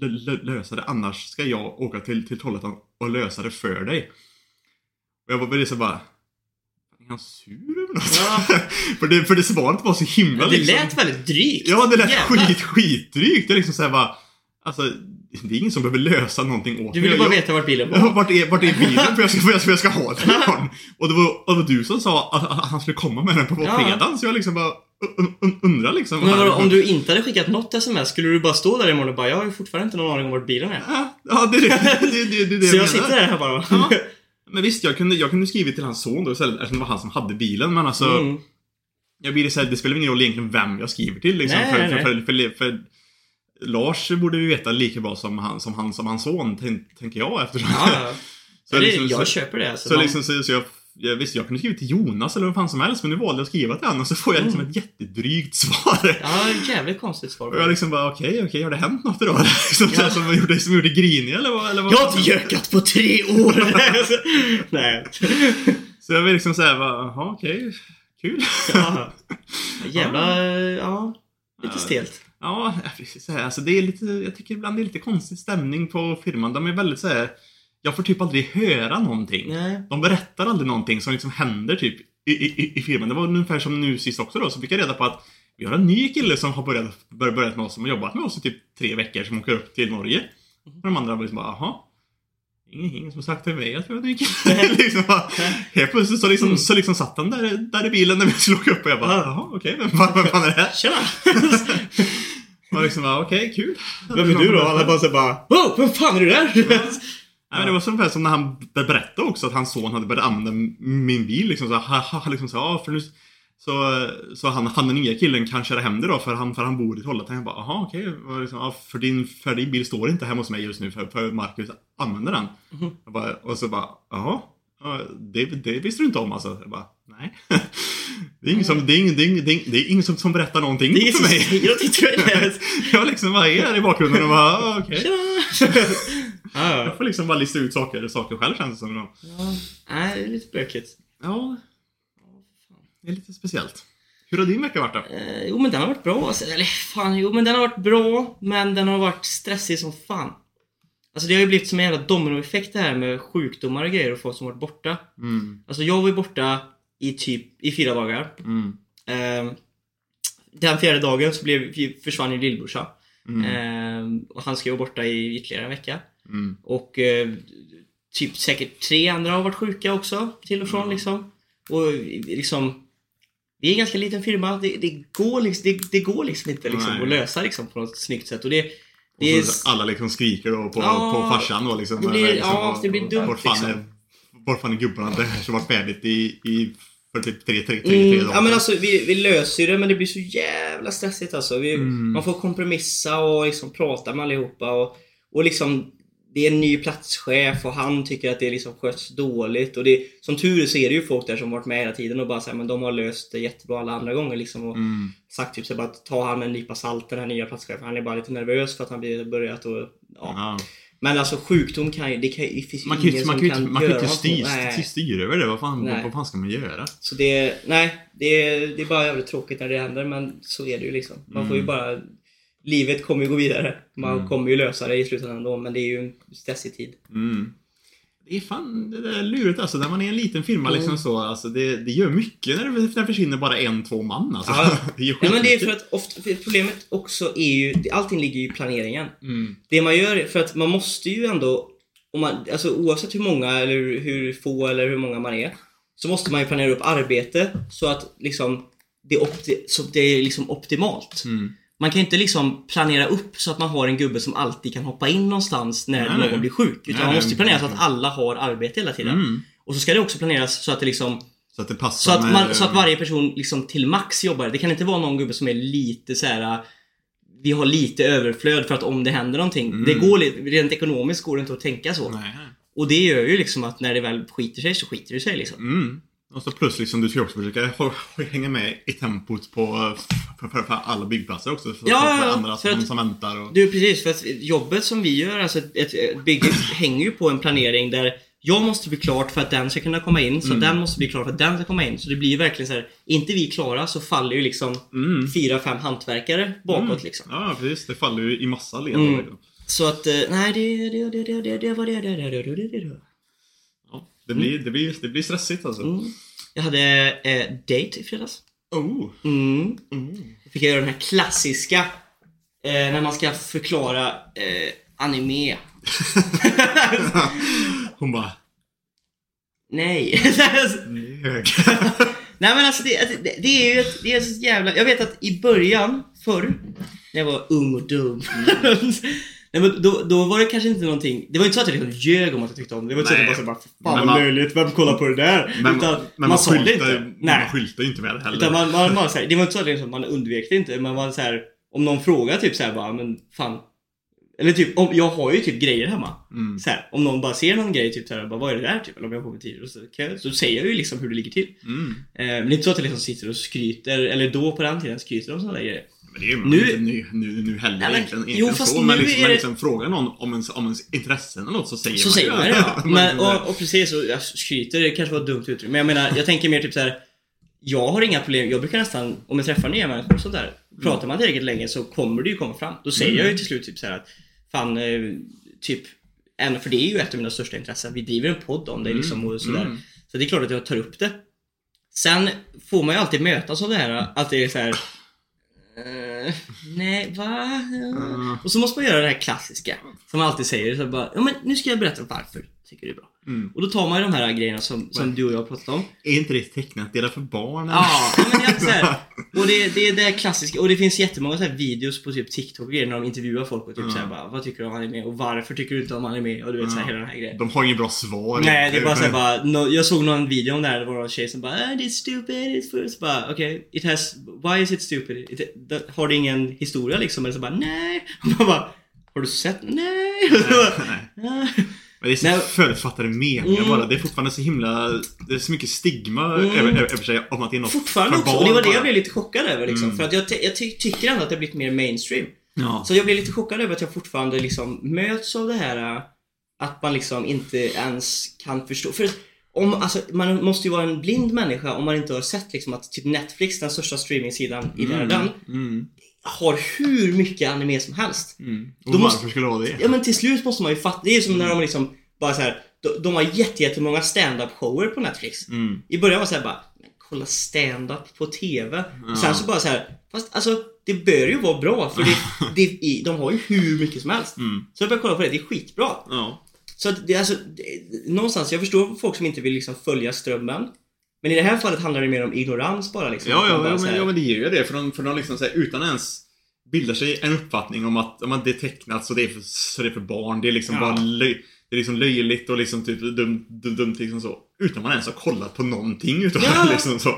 Speaker 2: lö, lö, lösa det. Annars ska jag åka till, till Trollhättan och lösa det för dig. Och jag var väldigt så bara. Är han sur över något?
Speaker 1: Ja. <laughs>
Speaker 2: för, det, för det svaret var så himla
Speaker 1: Det
Speaker 2: liksom.
Speaker 1: lät väldigt drygt.
Speaker 2: Ja, det lät
Speaker 1: Jävlar.
Speaker 2: skit, skitdrygt. Det är liksom såhär bara... Alltså, det är ingen som behöver lösa någonting åt
Speaker 1: Du ville
Speaker 2: mig.
Speaker 1: bara
Speaker 2: Jag-
Speaker 1: veta vart bilen var.
Speaker 2: vart, är, vart är bilen? För jag ska, för jag, för jag ska ha den imorgon. Och det var, och det var du som sa att, att han skulle komma med den på
Speaker 1: Ja.
Speaker 2: fredagen. Så jag liksom bara un, un, undrar liksom.
Speaker 1: Men vadå, om du inte hade skickat något sms, skulle du bara stå där imorgon och bara Jag har ju fortfarande inte någon aning om vart bilen är.
Speaker 2: Ja, Ja, det är det, det, det, det, det <laughs>
Speaker 1: Så jag
Speaker 2: menar.
Speaker 1: sitter där bara.
Speaker 2: Ja. <laughs> Men visst, jag kunde, jag kunde skrivit till hans son då istället eftersom det var han som hade bilen. Men alltså,
Speaker 1: Mm.
Speaker 2: jag blir så här, det spelar ingen roll egentligen vem jag skriver till liksom.
Speaker 1: Nej,
Speaker 2: för,
Speaker 1: nej.
Speaker 2: för, för, för, Lars borde ju veta lika bra som han, som han, som hans son, tän- tänker jag eftersom.
Speaker 1: Ja, ja. <laughs>
Speaker 2: Så
Speaker 1: det,
Speaker 2: liksom-
Speaker 1: jag
Speaker 2: så-
Speaker 1: köper det. Alltså,
Speaker 2: Så
Speaker 1: man-
Speaker 2: liksom, så, så jag, jag visste jag kunde skriva till Jonas eller vem fan som helst, men nu valde jag att skriva till honom och så får jag liksom
Speaker 1: Mm.
Speaker 2: ett jättedrygt <laughs> svar.
Speaker 1: Ja, jävligt konstigt svar.
Speaker 2: Och jag liksom bara, okej, okej, har det hänt något idag? <laughs> Liksom,
Speaker 1: Ja.
Speaker 2: Som gjorde, som gjorde grinig eller vad? Eller vad?
Speaker 1: Jag har inte gökat på tre år! Nej.
Speaker 2: Så jag var liksom såhär, jaha, okej, kul.
Speaker 1: Ja. Jävla, ja. Lite stelt.
Speaker 2: Ja, <laughs> precis så här. Alltså det är lite, jag tycker ibland det är lite konstig stämning på firman. De är väldigt så här. jag får typ aldrig höra någonting.
Speaker 1: Nej.
Speaker 2: De berättar aldrig någonting som liksom händer typ i, i, i firman. Det var ungefär som nu sist också då, så fick jag reda på att vi har en ny kille som har börjat, bör- börjat med oss, som har jobbat med oss i typ tre veckor, som åker upp till Norge. Och de andra var liksom bara, jaha. Ingen, som sagt till mig att ny kille. <laughs> liksom bara, helt plötsligt så liksom,
Speaker 1: Mm.
Speaker 2: så liksom satt han där, där i bilen när vi skulle åka upp och jag bara,
Speaker 1: Ja.
Speaker 2: jaha okej, vem, fan- vem fan är det här? <laughs>
Speaker 1: Tjena! <laughs>
Speaker 2: Och liksom bara, okej, kul.
Speaker 1: Vem är du då? Alla bara så bara Wow, vem fan är du där?
Speaker 2: Nej, men det var så ungefär som när han be- berättade också att hans son hade börjat använda min bil. Liksom så, ha, liksom så, ja, för nu, så, så han, han den nya killen kan köra hem det då för han, för han bor i Trollhättan. Jag bara, jaha okej. Och Liksom, ja, för, din, för din bil står inte hemma hos mig just nu för, för Marcus använder den. Jag bara, och så bara, jaha. ja, Det, det visste du inte om alltså? Jag bara, nej. <laughs> Det är ingen som, det är ingen, det är ingen, det är som, som berättar någonting
Speaker 1: Det är
Speaker 2: för mig.
Speaker 1: mig. <laughs>
Speaker 2: Jag liksom bara är där i bakgrunden och bara, "Ja, okej.
Speaker 1: Ja, <laughs>
Speaker 2: Jag får liksom bara lista ut saker, saker själv känns det som.
Speaker 1: ja. Nej, det är lite bökigt.
Speaker 2: Ja. Det är lite speciellt. Hur har din vecka varit då?
Speaker 1: Eh, jo men den har varit bra alltså. Eller fan, jo men den har varit bra. Men den har varit stressig som fan. Alltså det har ju blivit som en jävla dominoeffekt det här med sjukdomar och grejer och folk som varit borta.
Speaker 2: Mm.
Speaker 1: Alltså jag var ju borta i typ i fyra dagar.
Speaker 2: Mm.
Speaker 1: Eh, den fjärde dagen så blev, försvann ju lillbrorsan.
Speaker 2: Mm.
Speaker 1: Eh, och han ska ju vara borta i ytterligare en vecka.
Speaker 2: Mm.
Speaker 1: Och eh, typ säkert tre andra har varit sjuka också till och från
Speaker 2: Mm.
Speaker 1: liksom. Och liksom vi är en ganska liten firma. Det, det, går, liksom, det, det går liksom inte liksom,
Speaker 2: Nej.
Speaker 1: att lösa liksom, på något snyggt sätt. Och det,
Speaker 2: Och
Speaker 1: det är,
Speaker 2: så alla liksom skriker då på,
Speaker 1: Ja,
Speaker 2: på farsan då liksom.
Speaker 1: det blir-
Speaker 2: liksom,
Speaker 1: ja, det blir dumt,
Speaker 2: Var fan
Speaker 1: liksom.
Speaker 2: är, var fan är gubbarna? Det här som varit färdigt i, i för typ tre, tre, tre, tre
Speaker 1: mm,
Speaker 2: dagar.
Speaker 1: ja, men alltså, vi, vi löser ju det men det blir så jävla stressigt alltså. Vi,
Speaker 2: Mm.
Speaker 1: Man får kompromissa och liksom prata med allihopa. Och, och liksom, det är en ny platschef och han tycker att det liksom sköts dåligt. Och det, som tur är så är det ju folk där som varit med hela tiden och bara säger men de har löst det jättebra alla andra gånger. Liksom, och
Speaker 2: Mm.
Speaker 1: sagt typ så här, bara ta han med en nypa salt den här nya platschefen. Han är bara lite nervös för att han blir börjat och Ja.
Speaker 2: Ja.
Speaker 1: Men alltså sjukdom kan ju, det, kan, det finns ju
Speaker 2: Man kan ju
Speaker 1: ingen
Speaker 2: man
Speaker 1: som
Speaker 2: kan, inte-
Speaker 1: kan
Speaker 2: man kan ju
Speaker 1: göra
Speaker 2: inte styr, styra över det. Vad fan,
Speaker 1: Nej.
Speaker 2: vad, fan ska man göra?
Speaker 1: Så det, nej, det är, det är bara jävligt tråkigt när det händer men så är det ju liksom. Man får ju
Speaker 2: Mm.
Speaker 1: bara, livet kommer ju gå vidare. Man
Speaker 2: Mm.
Speaker 1: kommer ju lösa det i slutändan ändå men det är ju en stressig tid.
Speaker 2: Mm. Det är fan det där är lurigt alltså. När man är en liten firma
Speaker 1: Mm.
Speaker 2: liksom så. Alltså, det, det gör mycket när det, när det försvinner bara en, två man alltså.
Speaker 1: Ja. <laughs>
Speaker 2: det är
Speaker 1: Nej men det är för att ofta, för problemet också är ju, allting ligger ju i planeringen.
Speaker 2: Mm.
Speaker 1: Det man gör, för att man måste ju ändå, om man, alltså oavsett hur många eller hur, få eller hur många man är, så måste man ju planera upp arbete så att liksom det, är opti, så det är liksom optimalt.
Speaker 2: Mm.
Speaker 1: Man kan ju inte liksom planera upp så att man har en gubbe som alltid kan hoppa in någonstans när
Speaker 2: Nej,
Speaker 1: någon
Speaker 2: nej.
Speaker 1: blir sjuk. Utan
Speaker 2: Nej,
Speaker 1: man måste ju planera så att alla har arbete hela tiden.
Speaker 2: Mm.
Speaker 1: Och så ska det också planeras så att det liksom
Speaker 2: Så att det passar
Speaker 1: så att,
Speaker 2: med-
Speaker 1: man, så att varje person liksom till max jobbar. Det kan inte vara någon gubbe som är lite så här. Vi har lite överflöd för att om det händer någonting.
Speaker 2: Mm.
Speaker 1: Det går rent ekonomiskt går det inte att tänka så. Och det gör ju liksom att när det väl skiter sig så skiter det sig liksom.
Speaker 2: Mm. Och så plus liksom, du ska också försöka hänga med i tempot på för, för, för alla byggplatser också. För,
Speaker 1: Ja,
Speaker 2: för, andra
Speaker 1: För
Speaker 2: som,
Speaker 1: att-
Speaker 2: som väntar och...
Speaker 1: Du precis, för att jobbet som vi gör, alltså ett, ett, bygge hänger ju på en planering där jag måste bli klart för att den ska kunna komma in, så
Speaker 2: Mm.
Speaker 1: den måste bli klar för att den ska komma in. Så det blir ju verkligen så här, är inte vi klara så faller ju liksom
Speaker 2: Mm.
Speaker 1: fyra, fem hantverkare bakåt
Speaker 2: Mm.
Speaker 1: liksom.
Speaker 2: Ja, precis. Det faller ju i massa led.
Speaker 1: Mm.
Speaker 2: liksom.
Speaker 1: Så att, eh, nej det, det, det, det, det, det var det, det, det, det, det, det, det.
Speaker 2: Blir, det, blir, det blir stressigt alltså.
Speaker 1: Mm. Jag hade eh, date i fredags.
Speaker 2: Oh.
Speaker 1: Mm.
Speaker 2: Mm.
Speaker 1: Jag fick göra den här klassiska, eh, när man ska förklara eh, anime. <laughs>
Speaker 2: Hon bara... <laughs>
Speaker 1: Nej. Nej men alltså det, det, det är ju ett, det är så jävla... Jag vet att i början, förr, när jag var ung och dum. <laughs> Nej, men då, då var det kanske inte någonting, det var inte så att jag liksom ljög om att jag tyckte om det. Det var inte så att jag
Speaker 2: Nej.
Speaker 1: bara, bara "Fy
Speaker 2: Men
Speaker 1: fan vad löjligt, vem kollar på det där?
Speaker 2: Men,
Speaker 1: Utan
Speaker 2: men
Speaker 1: man,
Speaker 2: man,
Speaker 1: sa det inte.
Speaker 2: man
Speaker 1: Nej.
Speaker 2: skyltar ju inte med det heller.
Speaker 1: Utan man, man, man, så här, det var inte så att liksom, man undvek det inte, men man så här, om någon frågar typ så här bara, men fan. Eller typ, om, jag har ju typ grejer hemma.
Speaker 2: Mm.
Speaker 1: Så här, om någon bara ser någon grej, typ så här, bara, vad är det där? Typ, eller om jag kommer tidigare, så, jag, så säger jag ju liksom hur det ligger till.
Speaker 2: Mm.
Speaker 1: Eh, men det är inte så att jag liksom sitter och skryter, eller då på den tiden skryter om sådana där grejer.
Speaker 2: Men det är ju
Speaker 1: Nu-
Speaker 2: nu, nu, nu, heller
Speaker 1: Nej, men-
Speaker 2: egentligen,
Speaker 1: jo,
Speaker 2: egentligen
Speaker 1: fast
Speaker 2: så. Men liksom,
Speaker 1: det-
Speaker 2: liksom frågar någon om ens, om ens intressen eller något så säger
Speaker 1: Så
Speaker 2: man
Speaker 1: säger man det ja. <laughs> Men, och, och precis, och jag skryter, det kanske var ett dumt uttryck. Men jag menar, jag tänker mer typ så här. Jag har inga problem, jag brukar nästan, om jag träffar nya människor och sådär. Pratar man tillräckligt länge så kommer det ju komma fram. Då säger
Speaker 2: Mm.
Speaker 1: jag ju till slut typ så här att Fan, eh, typ en, för det är ju ett av mina största intressen. Vi driver en podd om det liksom och sådär.
Speaker 2: Mm.
Speaker 1: Så det är klart att jag tar upp det. Sen får man ju alltid mötas av det här att det är så här. Eh, nej, va?
Speaker 2: Mm.
Speaker 1: Och så måste man göra det här klassiska. Som man alltid säger. Så bara, ja, men nu ska jag berätta varför tycker det är bra.
Speaker 2: Mm.
Speaker 1: Och då tar man ju de här grejerna som, som du och jag har pratat om.
Speaker 2: Är inte det tecknat dela för barnen?
Speaker 1: Ja, men det är så här. <laughs> Och det, det är det klassiska. Och det finns jättemånga så här videos på typ TikTok och grejer när de intervjuar folk och typ
Speaker 2: Ja.
Speaker 1: så här bara, vad tycker du om anime? Och varför tycker du inte om anime? Och du vet så här, hela den här grejen.
Speaker 2: De har inget bra svar.
Speaker 1: Nej, det är bara såhär bara, no, jag såg någon video om det här, det var någon tjej som bara ah, it's stupid, it's. Så bara, okej, okay, it has, why is it stupid? It, det, har det ingen historia liksom? Eller så bara, nej. <laughs> Man bara, har du sett? Nej. <laughs>
Speaker 2: Nej. Men det är så
Speaker 1: Nej.
Speaker 2: förutfattade meningar
Speaker 1: Mm.
Speaker 2: bara. Det är fortfarande så himla... Det är så mycket stigma
Speaker 1: Mm.
Speaker 2: över, över sig om att det är något
Speaker 1: Fortfarande också, och det var det jag blev lite chockad över liksom.
Speaker 2: Mm.
Speaker 1: För att jag, jag ty tycker ändå att det har blivit mer mainstream.
Speaker 2: Ja.
Speaker 1: Så jag blev lite chockad över att jag fortfarande liksom möts av det här äh, att man liksom inte ens kan förstå. För om, alltså, man måste ju vara en blind människa om man inte har sett liksom att typ Netflix, den största streamingsidan i världen,
Speaker 2: Mm.
Speaker 1: Har hur mycket anime som helst.
Speaker 2: Mm. Och varför
Speaker 1: måste-
Speaker 2: skulle det vara det?
Speaker 1: Ja men till slut måste man ju fatta. Det är som när de liksom bara så här. De, de har jätte, jättemånga stand-up shower på Netflix.
Speaker 2: Mm.
Speaker 1: I början var det så här bara, kolla stand-up på TV.
Speaker 2: Ja.
Speaker 1: Och sen så bara så här, fast alltså det bör ju vara bra för det, <laughs> det, de har ju hur mycket som helst.
Speaker 2: Mm.
Speaker 1: Så jag började kolla på det, det är skitbra.
Speaker 2: Ja.
Speaker 1: Så att det, alltså, det, någonstans, jag förstår folk som inte vill liksom följa strömmen. Men i det här fallet handlar det mer om ignorans bara liksom.
Speaker 2: Ja, ja,
Speaker 1: bara
Speaker 2: ja, men, ja, men det ger ju det. För de, för de liksom så här, utan ens bildar sig en uppfattning om att, om att det är tecknat så det är för, så det är för barn. Det är liksom
Speaker 1: Ja.
Speaker 2: bara löj, det är liksom löjligt och liksom typ dumt, dumt, dumt liksom så. Utan man ens har kollat på någonting utav
Speaker 1: Ja.
Speaker 2: det <laughs> liksom så.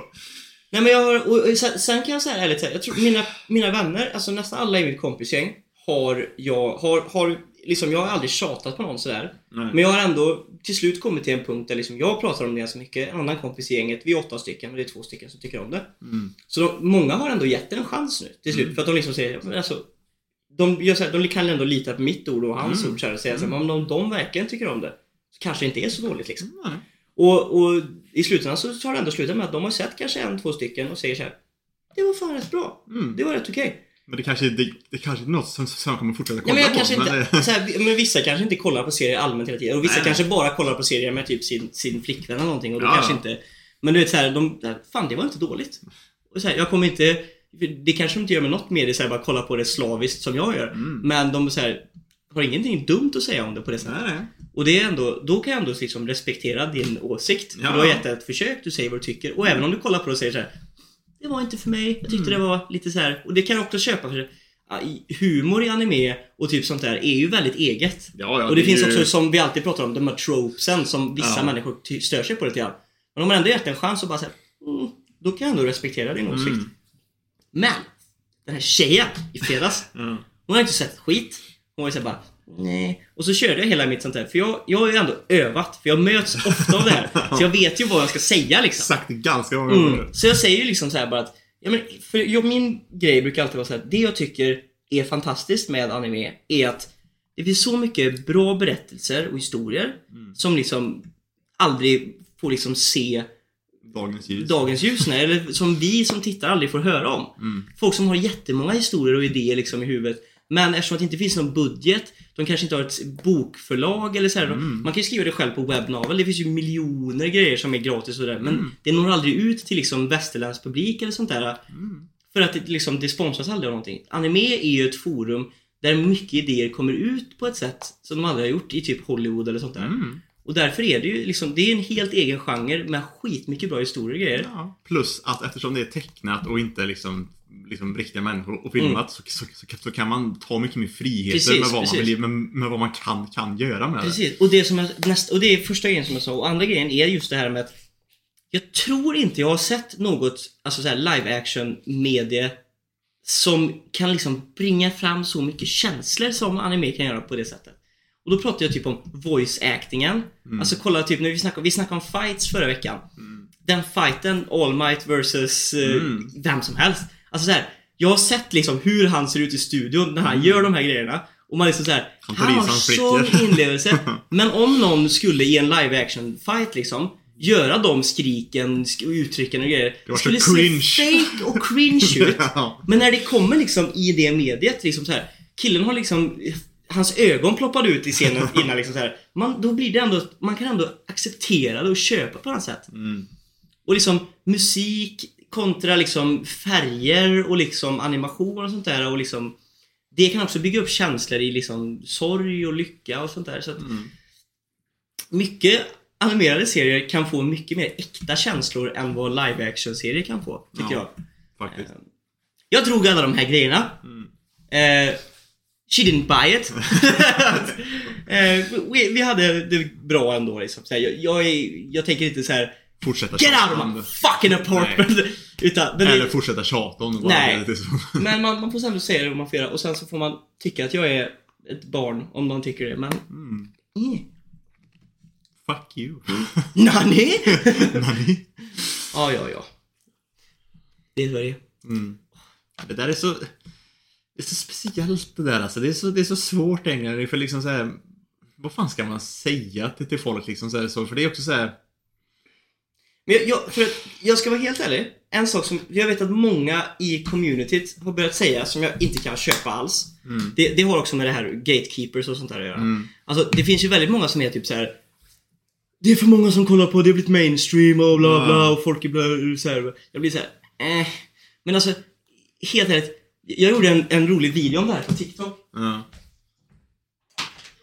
Speaker 1: Nej men jag har, och och sen, sen kan jag säga ärligt, jag tror mina, mina vänner, alltså nästan alla i mitt kompisgäng har jag, har, har liksom, jag har aldrig tjatat på någon sådär.
Speaker 2: Nej.
Speaker 1: Men jag har ändå till slut kommit till en punkt där liksom jag pratar om det ganska mycket. En annan kompis i gänget, vi är åtta stycken och det är två stycken som tycker om det.
Speaker 2: Mm.
Speaker 1: Så de, många har ändå gett det en chans nu till slut.
Speaker 2: Mm.
Speaker 1: För att de liksom säger, men alltså de, gör så här, de kan ändå lita på mitt ord och hans
Speaker 2: Mm.
Speaker 1: ord så här, och säga så här, men om de, de verkligen tycker om det så kanske det inte är så dåligt liksom.
Speaker 2: Nej.
Speaker 1: Och, och i slutändan så har det ändå slutat med att de har sett kanske en, två stycken och säger så här. Det var fan rätt bra.
Speaker 2: Mm.
Speaker 1: Det var rätt okej.
Speaker 2: Men det kanske, det, det kanske är något som, som kommer fortsätta
Speaker 1: Ja,
Speaker 2: kolla
Speaker 1: men jag
Speaker 2: på.
Speaker 1: kanske
Speaker 2: men
Speaker 1: inte,
Speaker 2: det-
Speaker 1: så här, men vissa kanske inte kollar på serier allmänt hela tiden. Och vissa
Speaker 2: Nej, nej.
Speaker 1: kanske bara kollar på serier med typ sin, sin flickvän eller någonting. Och då
Speaker 2: Ja,
Speaker 1: kanske
Speaker 2: ja.
Speaker 1: inte... Men du vet såhär, de... Fan det var inte dåligt. Och så här, jag kommer inte... Det kanske de inte gör med något medie, så här, bara kolla på det slaviskt som jag gör.
Speaker 2: Mm.
Speaker 1: Men de så här, har ingenting dumt att säga om det på det sättet.
Speaker 2: Nej, nej.
Speaker 1: Och det är ändå, då kan jag ändå liksom respektera din åsikt.
Speaker 2: Ja.
Speaker 1: För du har gett ett försök, du säger vad du tycker. Och även om du kollar på det och säger så här. Det var inte för mig, jag tyckte
Speaker 2: Mm.
Speaker 1: det var lite så här. Och det kan jag också köpa för humor i anime och typ sånt där är ju väldigt eget.
Speaker 2: Ja, ja,
Speaker 1: och det,
Speaker 2: är
Speaker 1: finns
Speaker 2: ju-
Speaker 1: också, som vi alltid pratar om, de här tropesen som vissa
Speaker 2: Ja.
Speaker 1: människor stör sig på lite grann. Men om man ändå gett en chans och bara säga mm, då kan jag ändå respektera din åsikt.
Speaker 2: Mm.
Speaker 1: Men, den här tjejen i fredags, <laughs> hon har inte sett ett skit. Hon var ju såhär bara, nej. Och så körde jag hela mitt sånt här, för jag, jag har ju ändå övat, för jag möts ofta av det här. <laughs> så jag vet ju vad jag ska säga liksom.
Speaker 2: Sagt det ganska många gånger.
Speaker 1: Mm. Så jag säger ju liksom så här bara att, ja men, för jag, min grej brukar alltid vara så här, det jag tycker är fantastiskt med anime är att det finns så mycket bra berättelser och historier som liksom aldrig får liksom se
Speaker 2: Dagens ljus.
Speaker 1: dagens ljus, nej, eller som vi som tittar aldrig får höra om.
Speaker 2: Mm.
Speaker 1: Folk som har jättemånga historier och idéer liksom i huvudet. Men eftersom att det inte finns någon budget, de kanske inte har ett bokförlag eller så här,
Speaker 2: Mm.
Speaker 1: Man kan ju skriva det själv på webbnavel, det finns ju miljoner grejer som är gratis och där. Men
Speaker 2: Mm.
Speaker 1: det når aldrig ut till liksom västerländsk publik eller sånt där.
Speaker 2: Mm.
Speaker 1: För att det, liksom, det sponsras aldrig av någonting. Anime är ju ett forum där mycket idéer kommer ut på ett sätt som de aldrig har gjort i typ Hollywood eller sånt där.
Speaker 2: Mm.
Speaker 1: Och därför är det ju liksom, det är en helt egen genre med skitmycket bra historier och grejer.
Speaker 2: Ja. Plus att eftersom det är tecknat och inte liksom, liksom riktiga människor och filmat så, så, så, så kan man ta mycket mer friheter
Speaker 1: Precis,
Speaker 2: med, vad
Speaker 1: precis.
Speaker 2: man vill, med, med vad man kan, kan göra med det.
Speaker 1: Precis, och det, som jag, näst, och det är första grejen som jag sa. Och andra grejen är just det här med att jag tror inte jag har sett något alltså så här live action medie som kan liksom bringa fram så mycket känslor som anime kan göra på det sättet. Och då pratar jag typ om voice actingen. Alltså kolla typ när vi snackade, vi snackade om fights förra veckan. Den fighten, All Might versus eh,
Speaker 2: Mm.
Speaker 1: vem som helst. Alltså så här, jag har sett liksom hur han ser ut i studion när han gör de här grejerna. Och man liksom så här,
Speaker 2: Han
Speaker 1: han har sån <laughs> inlevelse. Men om någon skulle i en live action fight liksom göra de skriken sk- och uttrycken och grejer.
Speaker 2: Det så
Speaker 1: skulle
Speaker 2: cringe.
Speaker 1: se fake och cringe <laughs> ut.
Speaker 2: Ja.
Speaker 1: Men när det kommer liksom i det mediet, liksom så här, killen har liksom Hans ögon ploppade ut i scenen <laughs> innan liksom så här. Man, då blir det ändå, man kan ändå acceptera det och köpa på något sätt.
Speaker 2: Mm.
Speaker 1: Och liksom musik kontra liksom färger och liksom animation och sånt där och liksom Det kan också bygga upp känslor i liksom sorg och lycka och sånt där. Så att
Speaker 2: Mm.
Speaker 1: mycket animerade serier kan få mycket mer äkta känslor än vad live action serier kan få, tycker
Speaker 2: Ja.
Speaker 1: jag.
Speaker 2: Faktiskt.
Speaker 1: Jag drog alla de här grejerna.
Speaker 2: Mm.
Speaker 1: Eh, she didn't buy it. eh, vi, vi hade det bra ändå liksom. Jag, jag, är, jag tänker inte så här.
Speaker 2: Fortsätta
Speaker 1: Get out
Speaker 2: om
Speaker 1: of my fucking apartment! <laughs> Utan, men,
Speaker 2: Eller
Speaker 1: det,
Speaker 2: fortsätta tjata om det bara.
Speaker 1: Nej.
Speaker 2: Det så. <laughs>
Speaker 1: men man, man får ändå säga det vad man får göra och sen så får man tycka att jag är ett barn om någon tycker det. Men...
Speaker 2: Mm.
Speaker 1: Mm.
Speaker 2: Fuck you. <laughs>
Speaker 1: Nani?
Speaker 2: Nani?
Speaker 1: ja, ja, ja. Det är är.
Speaker 2: Mm. Det där är så... Det är så speciellt det där alltså. Det är så, det är så svårt egentligen. För liksom så här, Vad fan ska man säga till, till folk liksom så, här, så? För det är också så här.
Speaker 1: Men jag, jag, för att, jag ska vara helt ärlig. En sak som jag vet att många i communityt har börjat säga som jag inte kan köpa alls.
Speaker 2: Mm.
Speaker 1: Det, det har också med det här gatekeepers och sånt där att göra.
Speaker 2: Mm.
Speaker 1: Alltså det finns ju väldigt många som är typ så här. Det är för många som kollar på, det har blivit mainstream och bla bla och folk är bla, så här. Jag blir så här, eh. Men alltså, helt ärligt. Jag gjorde en, en rolig video om det här på TikTok.
Speaker 2: Ja.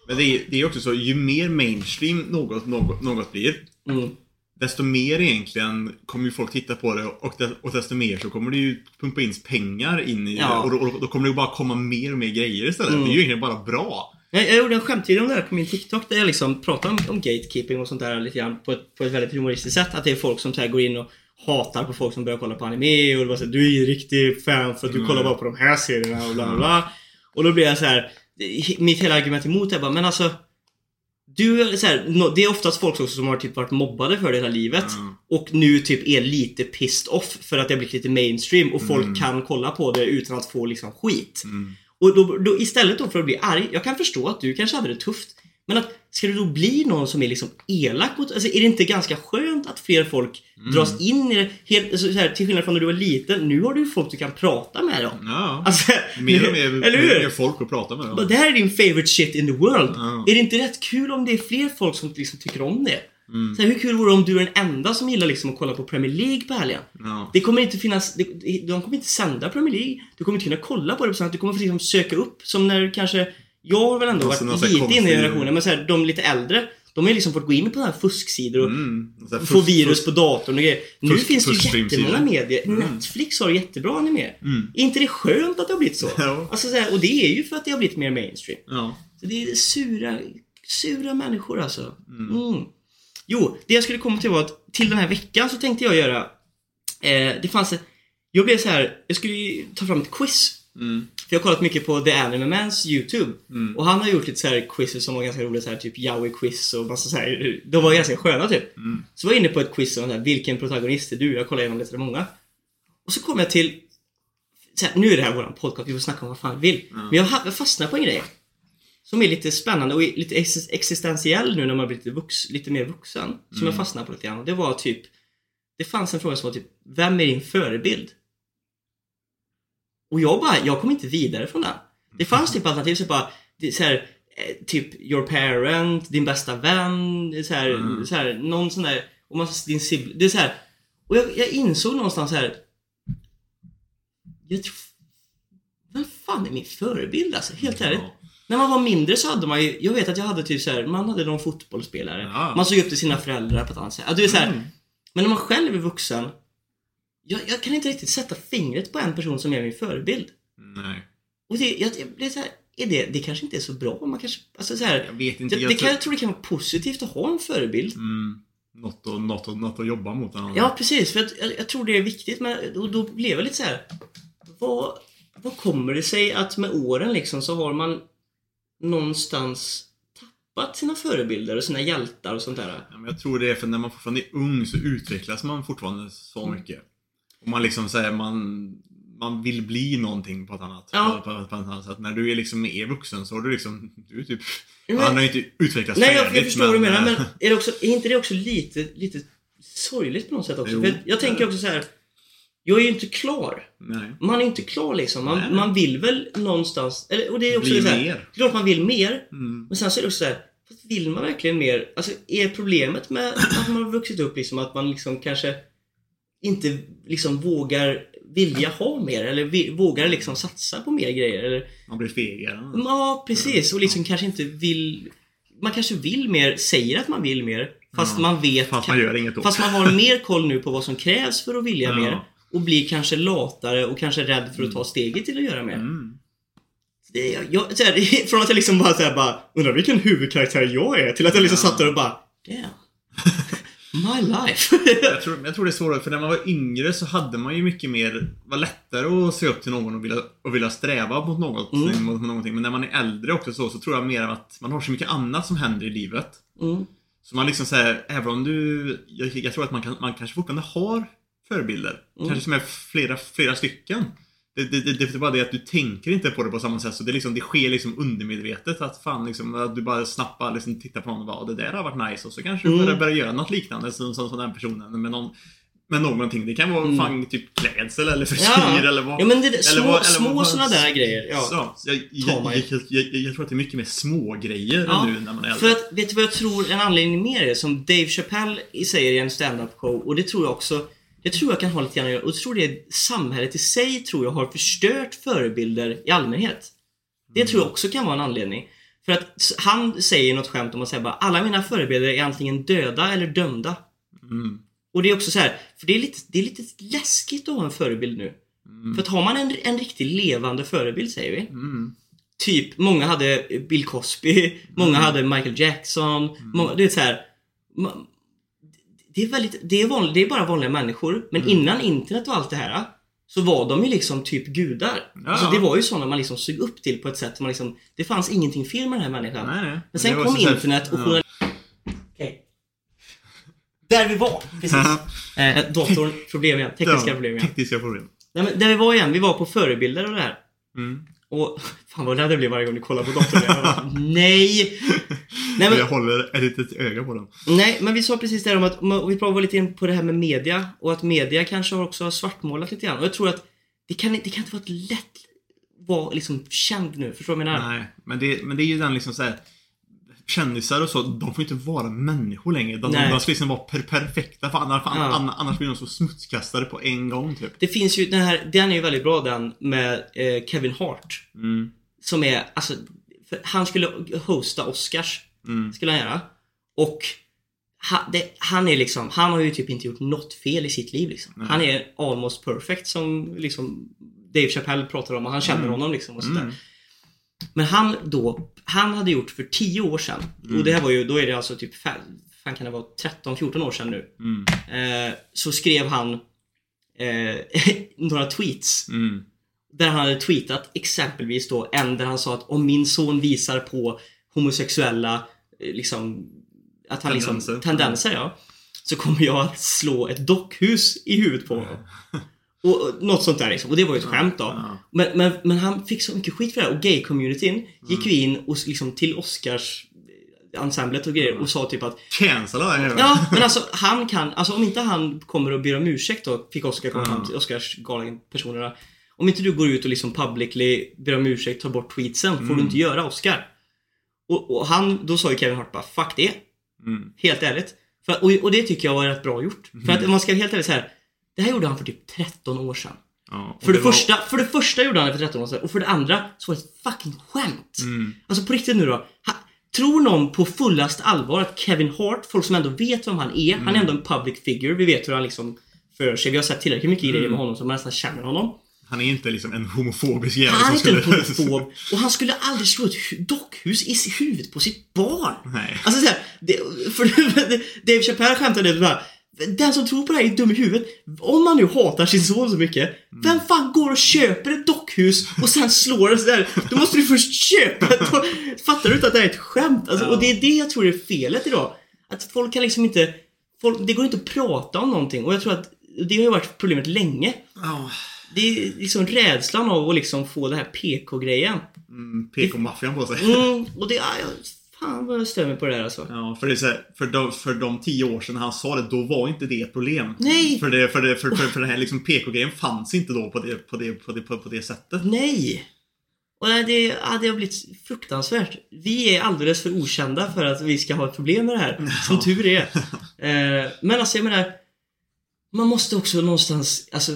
Speaker 2: Men det är, det är också så, ju mer mainstream något, något, något blir,
Speaker 1: Mm.
Speaker 2: Desto mer egentligen kommer ju folk titta på det och, och desto mer så kommer det ju pumpa in pengar in i
Speaker 1: Ja.
Speaker 2: det och då, och då kommer det ju bara komma mer och mer grejer istället.
Speaker 1: Mm.
Speaker 2: Det är ju egentligen bara bra.
Speaker 1: Jag, jag gjorde en skämtvideo om det här på min TikTok där jag liksom pratar om, om gatekeeping och sånt där lite grann på ett, på ett väldigt humoristiskt sätt. Att det är folk som så går in och hatar på folk som börjar kolla på anime och det så här, du är ju riktig fan för att du
Speaker 2: Mm.
Speaker 1: kollar bara på de här serierna och bla bla bla. Och då blir jag så här. Mitt hela argument emot är bara, men alltså du så här, no, det är oftast folk också som har typ varit mobbade för det hela livet
Speaker 2: Mm.
Speaker 1: och nu typ är lite pissed off för att det har blivit lite mainstream och folk
Speaker 2: Mm.
Speaker 1: kan kolla på det utan att få liksom skit.
Speaker 2: Mm.
Speaker 1: Och då, då, istället då för att bli arg, jag kan förstå att du kanske hade det tufft. Men att, ska du då bli någon som är liksom elak mot, alltså är det inte ganska skönt att fler folk
Speaker 2: Mm.
Speaker 1: dras in i det? Helt, alltså, så här, till skillnad från när du var liten, nu har du ju folk du kan prata med om.
Speaker 2: Ja.
Speaker 1: Alltså,
Speaker 2: mer och mer,
Speaker 1: eller hur?
Speaker 2: mer folk att prata med.
Speaker 1: Bara, Det här är din favorite shit in the world.
Speaker 2: Ja.
Speaker 1: Är det inte rätt kul om det är fler folk som liksom tycker om det?
Speaker 2: Mm.
Speaker 1: Så här, hur kul vore det om du är den enda som gillar liksom att kolla på Premier League på helgen?
Speaker 2: Ja.
Speaker 1: Det kommer inte finnas, det, de kommer inte sända Premier League. Du kommer inte kunna kolla på det på sånt. Du kommer liksom söka upp som när kanske, jag har väl ändå
Speaker 2: Alltså,
Speaker 1: varit lite inne i
Speaker 2: konstig-
Speaker 1: generationen, men så här, de lite äldre, de har liksom fått gå in på här fusksidor och
Speaker 2: Mm. Här,
Speaker 1: få
Speaker 2: fusk-
Speaker 1: virus
Speaker 2: fusk-
Speaker 1: på datorn och grejer. Nu
Speaker 2: fusk-
Speaker 1: finns det ju jättemånga medier.
Speaker 2: Mm.
Speaker 1: Netflix har jättebra anime.
Speaker 2: Mm.
Speaker 1: Är inte det skönt att det har blivit så?
Speaker 2: Ja.
Speaker 1: Alltså, så här, och det är ju för att det har blivit mer mainstream.
Speaker 2: Ja.
Speaker 1: Så det är sura, sura människor alltså. Mm. Jo, det jag skulle komma till var att till den här veckan så tänkte jag göra eh, Det fanns ett Jag blev så här, jag skulle ju ta fram ett quiz.
Speaker 2: Mm.
Speaker 1: För jag har kollat mycket på The Anime Mans YouTube.
Speaker 2: Mm.
Speaker 1: Och han har gjort lite så här quiz som var ganska roliga, så här, typ Yowie-quiz och massa så här. De var ganska sköna typ.
Speaker 2: Mm.
Speaker 1: Så var jag inne på ett quiz om så här, vilken protagonist är du? Jag kollade igenom lite många. Och så kom jag till så här, nu är det här våran podcast, vi får snacka om vad fan vi vill. Men jag, fastnade på en grej. Som är lite spännande och lite ex- existentiell nu när man blir lite, vux, lite mer vuxen. Som jag fastnade på lite grann. Det var typ Det fanns en fråga som var typ Vem är din förebild? Och jag bara, jag kom inte vidare från den. Det fanns typ alternativ så bara det, så här, eh, Typ your parent, din bästa vän, det så här,
Speaker 2: Mm.
Speaker 1: så här, någon sån där och man, din sibling, det är så här. Och jag, jag insåg någonstans här Jag tror Vem fan är min förebild alltså? Helt ärligt.
Speaker 2: Ja.
Speaker 1: När man var mindre så hade man ju, jag vet att jag hade typ så här, man hade någon fotbollsspelare.
Speaker 2: Ja.
Speaker 1: Man såg upp till sina föräldrar på ett annat sätt. Ja, du är så här,
Speaker 2: Mm.
Speaker 1: Men när man själv är vuxen, jag, jag kan inte riktigt sätta fingret på en person som är min förebild.
Speaker 2: Nej.
Speaker 1: Och det, jag, jag blir så här, är det, det kanske inte är så bra. Man kanske, alltså så här,
Speaker 2: Jag vet inte.
Speaker 1: det,
Speaker 2: jag
Speaker 1: det
Speaker 2: tror-
Speaker 1: kan, jag tror det kan vara positivt att ha en förebild.
Speaker 2: Mm. Något, att, något, att, något att jobba mot. eller.
Speaker 1: Ja, precis. För jag, jag tror det är viktigt. Men då, då blev jag lite så här. Vad, vad kommer det sig att med åren liksom så har man någonstans tappat sina förebilder och sina hjältar och sånt där?
Speaker 2: Ja, men jag tror det är för när man fortfarande är ung så utvecklas man fortfarande så
Speaker 1: Mm.
Speaker 2: mycket. Och man liksom säger man, man vill bli någonting på ett annat,
Speaker 1: Ja.
Speaker 2: på, på, på ett annat sätt. När du är liksom mer vuxen så har du liksom, du är typ,
Speaker 1: Men-
Speaker 2: han har ju inte utvecklats
Speaker 1: Nej, jag, jag
Speaker 2: färdigt,
Speaker 1: förstår vad du menar, men <laughs> är, det också, är inte det också lite, lite sorgligt på något sätt också?
Speaker 2: Jo.
Speaker 1: För jag, jag tänker också så här. Jag är ju inte klar.
Speaker 2: Nej.
Speaker 1: Man är inte klar liksom. Man,
Speaker 2: Nej.
Speaker 1: man vill väl någonstans, eller, och det är också
Speaker 2: Bli
Speaker 1: så här,
Speaker 2: mer.
Speaker 1: Klart man vill mer,
Speaker 2: Mm.
Speaker 1: men sen så är det också så här. Vill man verkligen mer? Alltså är problemet med att man har vuxit upp liksom att man liksom kanske inte liksom vågar vilja ha mer eller vågar liksom satsa på mer grejer eller
Speaker 2: Man blir fegare.
Speaker 1: Ja, precis. Och liksom kanske inte vill... Man kanske vill mer, säger att man vill mer. Fast
Speaker 2: Ja,
Speaker 1: man vet...
Speaker 2: Fast man gör inget då.
Speaker 1: fast man har mer koll nu på vad som krävs för att vilja
Speaker 2: Ja.
Speaker 1: mer. Och blir kanske latare och kanske rädd för att ta steget till att göra mer.
Speaker 2: Mm.
Speaker 1: Det, jag, här, <laughs> från att jag liksom bara, så här, bara undrar vilken huvudkaraktär jag är till att jag liksom
Speaker 2: Ja.
Speaker 1: satt där och bara Damn. My life. <laughs>
Speaker 2: Jag tror, jag tror det är svårare, för när man var yngre så hade man ju mycket mer, var lättare att se upp till någon och vilja, och vilja sträva mot något,
Speaker 1: Mm.
Speaker 2: mot någonting. Men när man är äldre också så, så tror jag mer att man har så mycket annat som händer i livet.
Speaker 1: mm.
Speaker 2: Så man liksom säger, även om du, jag, jag tror att man, kan, man kanske fortfarande har förebilder.
Speaker 1: Mm.
Speaker 2: Kanske som är flera, flera stycken. Det, det, det, det är bara det att du tänker inte på det på samma sätt. Så det, liksom, det sker liksom undermedvetet. Att fan liksom, att du bara snappar liksom, tittar på någon och bara, "Åh, det där har varit nice. Och så kanske du
Speaker 1: Mm.
Speaker 2: börjar, börjar göra något liknande som, som, som den personen. Med, någon, med någonting. Det kan vara
Speaker 1: Mm.
Speaker 2: fan typ klädsel eller frisyr
Speaker 1: Ja.
Speaker 2: eller vad.
Speaker 1: ja men det,
Speaker 2: eller
Speaker 1: små,
Speaker 2: vad- eller
Speaker 1: små
Speaker 2: vad-
Speaker 1: sådana där grejer. Ja.
Speaker 2: Så, jag, jag, jag, jag tror att det är mycket mer små grejer
Speaker 1: Ja,
Speaker 2: nu när man är äldre.
Speaker 1: För att, vet du vad jag tror en anledning mer är? Som Dave Chappelle säger i en stand-up show och det tror jag också Det tror jag kan ha lite grann att göra- och jag tror det samhället i sig tror jag har förstört förebilder i allmänhet. Det tror jag också kan vara en anledning. För att han säger något skämt om att säga bara alla mina förebilder är antingen döda eller dömda.
Speaker 2: Mm.
Speaker 1: Och det är också så här, för det är lite, det är lite läskigt att ha en förebild nu.
Speaker 2: Mm.
Speaker 1: För att har man en, en riktigt levande förebild säger vi.
Speaker 2: Mm.
Speaker 1: Typ, många hade Bill Cosby, många hade Michael Jackson, många, det är så här. ma- Det är väldigt, det är, vanlig, det är bara vanliga människor. Men innan internet och allt det här så var de ju liksom typ gudar.
Speaker 2: Ja.
Speaker 1: Alltså det var ju sådana man liksom såg upp till på ett sätt man liksom, det fanns ingenting fel med den här människan.
Speaker 2: Nej, nej.
Speaker 1: Men sen kom internet och
Speaker 2: ja.
Speaker 1: Där vi var, precis. eh, datorn, problem igen. <laughs> Tekniska
Speaker 2: Ja,
Speaker 1: problem igen.
Speaker 2: Tekniska problem.
Speaker 1: Nej, men där vi var igen, vi var på förebilder och det här.
Speaker 2: Mm.
Speaker 1: Och <laughs> fan vad rädd jag blir varje gång du kollar på. Jag bara, <laughs> nej! Nej
Speaker 2: Jag
Speaker 1: men,
Speaker 2: håller ett litet öga på den.
Speaker 1: nej men vi sa precis där om att, vi pratade lite in på det här med media och att media kanske har också svartmålat lite grann. Och jag tror att det kan, det kan inte vara ett lätt vara liksom känd nu, förstår du vad jag menar?
Speaker 2: Nej, men det, men det är ju den liksom såhär Kändisar och så, de får inte vara människor längre. De, de ska liksom vara per perfekta, för annars,
Speaker 1: Ja.
Speaker 2: annars, annars blir de så smutskastade på en gång typ.
Speaker 1: Det finns ju den här, den är ju väldigt bra den med eh, Kevin Hart.
Speaker 2: Mm.
Speaker 1: Som är, alltså, han skulle hosta Oscars.
Speaker 2: Mm.
Speaker 1: Skulle han göra. Och han, det, han är liksom, han har ju typ inte gjort något fel i sitt liv liksom. Han är almost perfect som liksom Dave Chappelle pratar om och han känner honom liksom och sådär.
Speaker 2: Mm.
Speaker 1: Men han då, han hade gjort för 10 år sedan. Och det här var ju, då är det alltså typ, fan, kan det vara 13-14 år sedan nu.
Speaker 2: Mm.
Speaker 1: Eh, så skrev han eh, <laughs> några tweets.
Speaker 2: Mm.
Speaker 1: Där han hade tweetat exempelvis då en där han sa att om min son visar på homosexuella eh, liksom att han
Speaker 2: Tendenser.
Speaker 1: liksom tendenser ja. Så kommer jag att slå ett dockhus i huvudet på honom. <laughs> Och, och något sånt där liksom. Och det var ju ett skämt då.
Speaker 2: Ja.
Speaker 1: Men, men, men han fick så mycket skit för det här och gay-communityn gick ju in och liksom till Oscars eh, ensemblet och grejer och sa typ att
Speaker 2: Cancella jäveln.
Speaker 1: Ja, men alltså han kan, alltså om inte han kommer och ber om ursäkt då, fick Oscar komma fram till Oscarsgalan-personerna. Om inte du går ut och liksom publicly ber om ursäkt, tar bort tweetsen, får du
Speaker 2: Mm.
Speaker 1: inte göra Oscar. Och, och han, då sa ju Kevin Hart bara 'Fuck det'
Speaker 2: Mm.
Speaker 1: Helt ärligt. För, och, och det tycker jag var rätt bra gjort. För att om man ska helt ärlig så här. Det här gjorde han för typ 13 år sedan.
Speaker 2: Ja,
Speaker 1: För det,
Speaker 2: var-
Speaker 1: första, för det första gjorde han det för 13 år sedan och för det andra så var det ett fucking skämt.
Speaker 2: Mm.
Speaker 1: Alltså på riktigt nu då. Ha, tror någon på fullast allvar att Kevin Hart, folk som ändå vet vem han är, han är ändå en public figure, vi vet hur han liksom för sig. Vi har sett tillräckligt mycket grejer med honom så man nästan känner honom.
Speaker 2: Han är inte liksom en homofobisk jävel
Speaker 1: Han är inte en homofob och han skulle aldrig slå ett hu- dockhus i huvudet på sitt barn.
Speaker 2: Nej.
Speaker 1: Alltså såhär, det, <laughs> Dave Chappelle skämtade bara den som tror på det här är dum i huvudet. Om man nu hatar sin son så mycket, vem fan går och köper ett dockhus och sen slår det sådär? Då måste du först köpa ett Fattar du inte att det här är ett skämt? Alltså, Och det är det jag tror är felet idag. Att folk kan liksom inte... Folk, det går inte att prata om någonting och jag tror att det har ju varit problemet länge.
Speaker 2: Ja.
Speaker 1: Det är liksom rädslan av att liksom få den här PK-grejen.
Speaker 2: Mm, PK-maffian på sig.
Speaker 1: Mm, och det... Ja, fan vad jag mig på det där alltså.
Speaker 2: Ja, för det är så här, för, de, för de tio år sedan han sa det, då var inte det ett problem.
Speaker 1: Nej.
Speaker 2: För, det, för, det, för, för, för den här liksom PK-grejen fanns inte då på det, på det, på det, på, på det sättet.
Speaker 1: Nej! Och det, det, ja, det har blivit fruktansvärt. Vi är alldeles för okända för att vi ska ha ett problem med det här. Som tur är. <laughs> Eh, men alltså jag menar, man måste också någonstans, alltså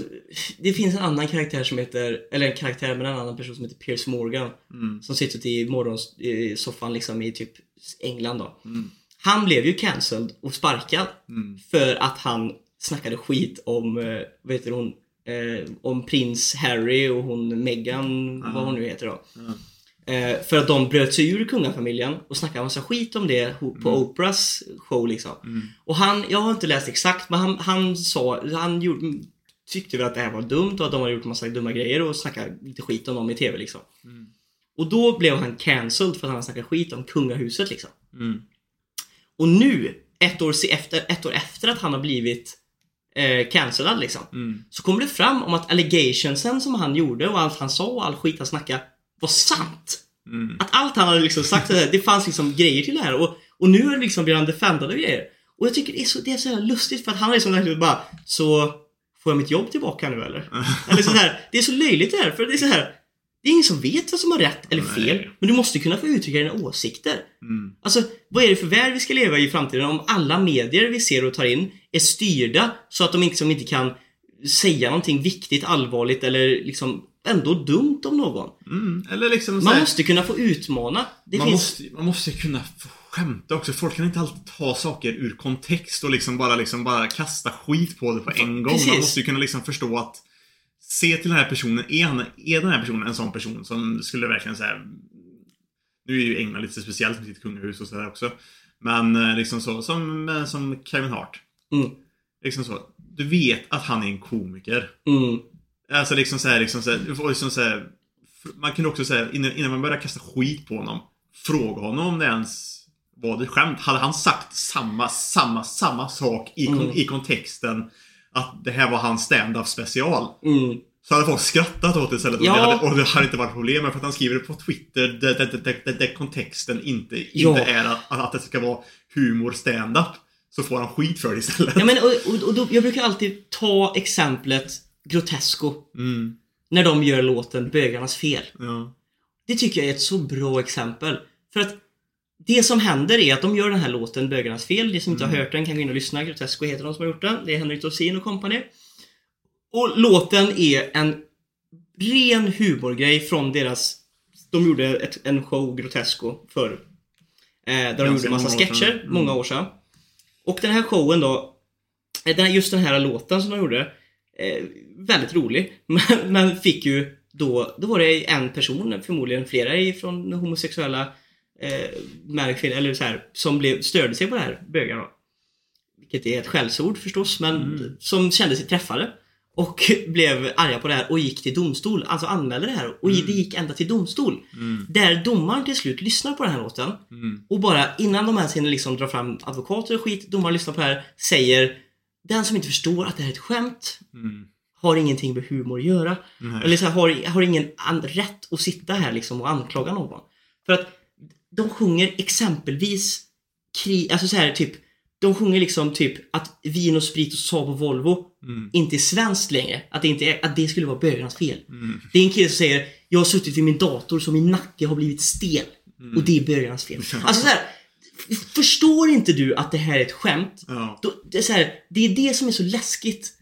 Speaker 1: det finns en annan karaktär som heter, eller en karaktär men en annan person som heter Piers Morgan.
Speaker 2: Mm.
Speaker 1: Som sitter i morgonsoffan liksom i typ England då.
Speaker 2: Mm.
Speaker 1: Han blev ju cancelled och sparkad.
Speaker 2: Mm.
Speaker 1: För att han snackade skit om, eh, vad heter hon, eh, om prins Harry och hon Meghan, vad hon nu heter då.
Speaker 2: Ja.
Speaker 1: Eh, för att de bröt sig ur kungafamiljen och snackade massa skit om det på Oprahs show liksom.
Speaker 2: Mm.
Speaker 1: Och han, jag har inte läst exakt, men han, han sa, han gjorde, tyckte väl att det här var dumt och att de hade gjort massa dumma grejer och snackat lite skit om dem i TV liksom.
Speaker 2: Mm.
Speaker 1: Och då blev han cancelled för att han snackade skit om kungahuset liksom.
Speaker 2: Mm.
Speaker 1: Och nu, ett år, efter, ett år efter att han har blivit eh, cancellad liksom.
Speaker 2: Mm.
Speaker 1: Så kommer det fram om att allegationsen som han gjorde och allt han sa och all skit han snackade var sant.
Speaker 2: Mm.
Speaker 1: Att allt han hade liksom sagt, det, det fanns liksom grejer till det här och, och nu är det liksom blir han defendad och grejer. Och jag tycker det är så, det är så här lustigt för att han är liksom verkligen bara Så Får jag mitt jobb tillbaka nu eller? <laughs> eller så här, det är så löjligt det här för det är så här Det är ingen som vet vad som har rätt eller
Speaker 2: Nej.
Speaker 1: fel Men du måste kunna få uttrycka dina åsikter.
Speaker 2: Mm.
Speaker 1: Alltså, vad är det för värld vi ska leva i i framtiden om alla medier vi ser och tar in är styrda så att de liksom inte kan säga någonting viktigt, allvarligt eller liksom ändå dumt om någon?
Speaker 2: Mm. Eller liksom så
Speaker 1: Man
Speaker 2: här,
Speaker 1: måste kunna få utmana. Det
Speaker 2: man,
Speaker 1: finns...
Speaker 2: måste, man måste kunna få skämta också. Folk kan inte alltid ta saker ur kontext och liksom bara, liksom bara kasta skit på det på en gång.
Speaker 1: Precis.
Speaker 2: Man måste ju kunna liksom förstå att Se till den här personen, är, han, är den här personen en sån person som skulle verkligen säga Nu är ju England lite speciellt med sitt kungahus och sådär också. Men eh, liksom så, som, eh, som Kevin Hart.
Speaker 1: Mm.
Speaker 2: Liksom så. Du vet att han är en komiker.
Speaker 1: Mm.
Speaker 2: Alltså liksom såhär, liksom såhär, du får liksom såhär, f- Man kunde också säga innan, innan man börjar kasta skit på honom Fråga honom om det ens var ett skämt. Hade han sagt samma, samma, samma sak i,
Speaker 1: Mm.
Speaker 2: i kontexten Att det här var hans stand-up special
Speaker 1: Mm.
Speaker 2: Så hade folk skrattat åt det istället
Speaker 1: Ja.
Speaker 2: och, det hade, och det hade inte varit problem för att han skriver det på Twitter där kontexten inte,
Speaker 1: Ja.
Speaker 2: inte är att, att det ska vara humor stand-up. Så får han skit för det istället.
Speaker 1: Ja, men, och, och, och då, jag brukar alltid ta exemplet Grotesco.
Speaker 2: Mm,
Speaker 1: När de gör låten Bögarnas fel.
Speaker 2: ja.
Speaker 1: Det tycker jag är ett så bra exempel. För att det som händer är att de gör den här låten Bögarnas fel. De som inte har hört den kan gå in och lyssna. Grotesco heter de som har gjort den. Det är Henrik Dorsin och company. Och låten är en ren humorgrej från deras... De gjorde ett, en show, Grotesco, förr. Eh, där de gjorde en massa sketcher,
Speaker 2: Mm.
Speaker 1: många år sedan. Och den här showen då, eh, just den här låten som de gjorde, eh, väldigt rolig. <laughs> Men, men fick ju då, då var det en person, förmodligen flera från homosexuella eh, män, eller så här, som blev, störde sig på det här, bögar då. Vilket är ett skällsord förstås, men
Speaker 2: Mm.
Speaker 1: som kände sig träffade. Och <laughs> blev arga på det här och gick till domstol, alltså anmälde det här. Och det gick ända till domstol.
Speaker 2: Mm,
Speaker 1: Där domaren till slut lyssnar på den här låten.
Speaker 2: mm,
Speaker 1: Och bara innan de ens hinner liksom dra fram advokater och skit, domaren lyssnar på det här, säger Den som inte förstår att det här är ett skämt
Speaker 2: mm.
Speaker 1: har ingenting med humor att göra.
Speaker 2: Nej.
Speaker 1: Eller så här, har, har ingen rätt att sitta här liksom och anklaga någon. För att de sjunger exempelvis krig, alltså så här typ de sjunger liksom typ att vin och sprit och Saab och Volvo
Speaker 2: Mm,
Speaker 1: inte är svenskt längre. Att det, inte är, att det skulle vara bögarnas fel.
Speaker 2: mm,
Speaker 1: Det är en kille som säger Jag har suttit vid min dator så min nacke har blivit stel. Och det är bögarnas fel. <laughs> Alltså så här, Förstår inte du att det här är ett skämt?
Speaker 2: ja.
Speaker 1: Då, det, är så här, det är det som är så läskigt.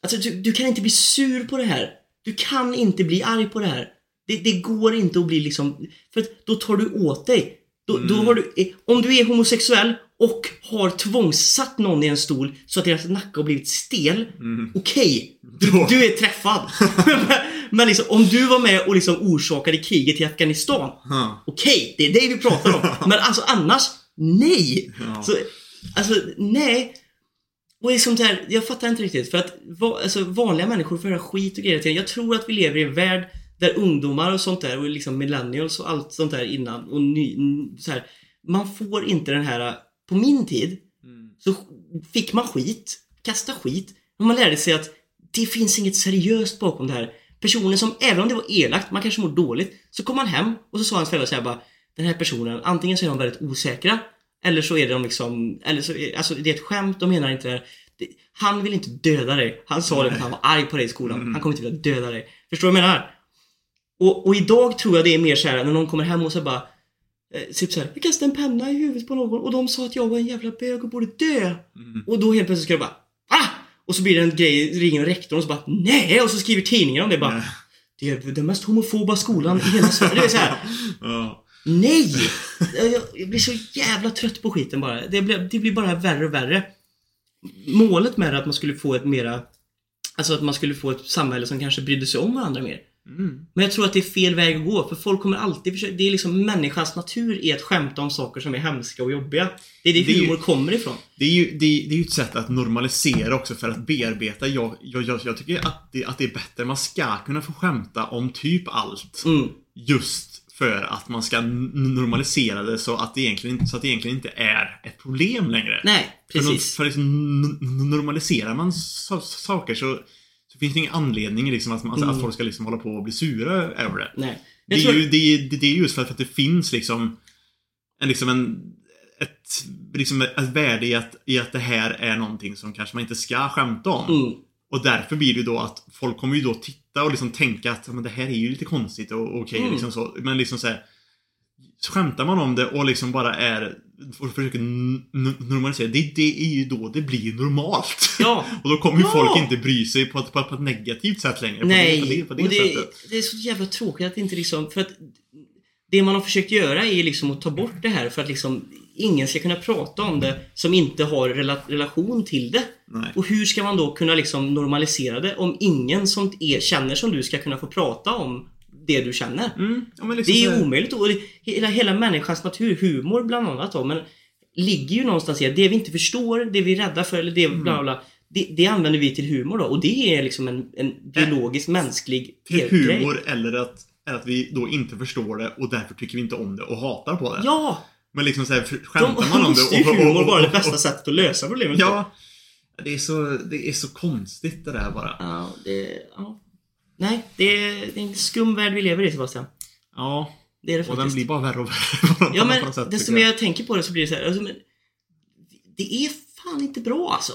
Speaker 1: Alltså du, du kan inte bli sur på det här. Du kan inte bli arg på det här. Det, det går inte att bli liksom... För att då tar du åt dig. Då, då har du, eh, om du är homosexuell och har tvångssatt någon i en stol så att deras nacke har blivit stel. Okej, du,
Speaker 2: Då-
Speaker 1: du är träffad. <laughs> men, liksom, om du var med och liksom orsakade kriget i Afghanistan.
Speaker 2: Ja.
Speaker 1: Okej, det är det vi pratar om. <laughs> Men alltså annars, nej!
Speaker 2: Ja.
Speaker 1: Så, alltså, nej. Och liksom där, jag fattar inte riktigt. För att va, alltså, vanliga människor får höra skit och grejer tiden. Jag tror att vi lever i en värld där ungdomar och sånt där och liksom millennials och allt sånt där innan och ny, så här, Man får inte den här, på min tid
Speaker 2: Mm.
Speaker 1: så fick man skit, kasta skit, men man lärde sig att det finns inget seriöst bakom det här. Personen som, även om det var elakt, man kanske mår dåligt, så kom man hem och så sa hans föräldrar såhär bara Den här personen, antingen så är de väldigt osäkra eller så är de liksom, eller så, alltså det är ett skämt, de menar inte det här. Han vill inte döda dig. Han sa det för att han var arg på dig i skolan. Han kommer inte vilja döda dig. Förstår du vad jag menar? Och, och idag tror jag det är mer såhär när någon kommer hem och så bara eh, Typ såhär, jag kastade en penna i huvudet på någon och de sa att jag var en jävla bög och borde dö. Och då helt plötsligt ska det bara ah! Och så blir det en grej, ringer rektorn och så bara nej! Och så skriver tidningen om det bara
Speaker 2: Nej.
Speaker 1: Det är den mest homofoba skolan i hela Sverige. Det är så här, <laughs>
Speaker 2: Ja.
Speaker 1: nej! Jag, jag blir så jävla trött på skiten bara. Det blir, det blir bara värre och värre. Målet med det att man skulle få ett mera Alltså att man skulle få ett samhälle som kanske brydde sig om varandra mer.
Speaker 2: Mm.
Speaker 1: Men jag tror att det är fel väg att gå, för folk kommer alltid försöka, Det är liksom människans natur är att skämta om saker som är hemska och jobbiga. Det är det,
Speaker 2: Det är ju-
Speaker 1: humor kommer ifrån.
Speaker 2: Det är, ju, det, det är ett sätt att normalisera också för att bearbeta. Jag, jag, jag, jag tycker att det, att det är bättre. Man ska kunna få skämta om typ allt.
Speaker 1: Mm.
Speaker 2: Just för att man ska normalisera det så att det egentligen, så att det egentligen inte är ett problem längre.
Speaker 1: Nej,
Speaker 2: För,
Speaker 1: precis.
Speaker 2: för liksom, n- n- normaliserar man sa- saker så, så finns det ingen anledning liksom att, man,
Speaker 1: Mm.
Speaker 2: att folk ska liksom hålla på och bli sura över det.
Speaker 1: Nej.
Speaker 2: Det är,
Speaker 1: tror,
Speaker 2: ju, det, är, det är just för att, det finns liksom en, liksom en ett, liksom ett värde i att, i att det här är någonting som kanske man inte ska skämta om.
Speaker 1: mm,
Speaker 2: Och därför blir det då att folk kommer ju då titta och liksom tänka att men det här är ju lite konstigt och okej
Speaker 1: Mm.
Speaker 2: liksom så. Men liksom så här, så skämtar man om det och liksom bara är och försöker normalisera det, det är ju då det blir normalt.
Speaker 1: ja. <laughs>
Speaker 2: och då kommer ju
Speaker 1: Ja!
Speaker 2: folk inte bry sig på på på ett negativt sätt längre.
Speaker 1: Nej,
Speaker 2: det, på det, på det
Speaker 1: och det, det är så jävla tråkigt att inte liksom, för att det man har försökt göra är liksom att ta bort det här för att liksom ingen ska kunna prata om det som inte har rela, relation till det.
Speaker 2: Nej.
Speaker 1: Och hur ska man då kunna liksom normalisera det om ingen som är, känner som du ska kunna få prata om det du känner?
Speaker 2: Mm, ja, liksom
Speaker 1: Det är
Speaker 2: så
Speaker 1: omöjligt och det, hela, hela människans natur, humor bland annat då, men ligger ju någonstans i att det vi inte förstår, det vi är rädda för eller det bla bla, bla det, det använder vi till humor då och det är liksom en, en biologisk mänsklig
Speaker 2: till
Speaker 1: grej.
Speaker 2: humor eller att, eller att vi då inte förstår det och därför tycker vi inte om det och hatar på det.
Speaker 1: Ja!
Speaker 2: Men liksom såhär,
Speaker 1: De,
Speaker 2: skämtar man om det och, och,
Speaker 1: humor
Speaker 2: och,
Speaker 1: det
Speaker 2: och,
Speaker 1: bästa sättet att lösa problemet på.
Speaker 2: Ja. Det är, så, det är så konstigt det där bara.
Speaker 1: Ja, det, ja. Nej, det är, det är en skum värld vi lever i Sebastian.
Speaker 2: Ja,
Speaker 1: Det är det
Speaker 2: och den
Speaker 1: faktiskt.
Speaker 2: blir bara värre och värre
Speaker 1: Ja men
Speaker 2: sätt,
Speaker 1: desto mer
Speaker 2: jag.
Speaker 1: jag tänker på det så blir det så här, alltså, men, Det är fan inte bra alltså.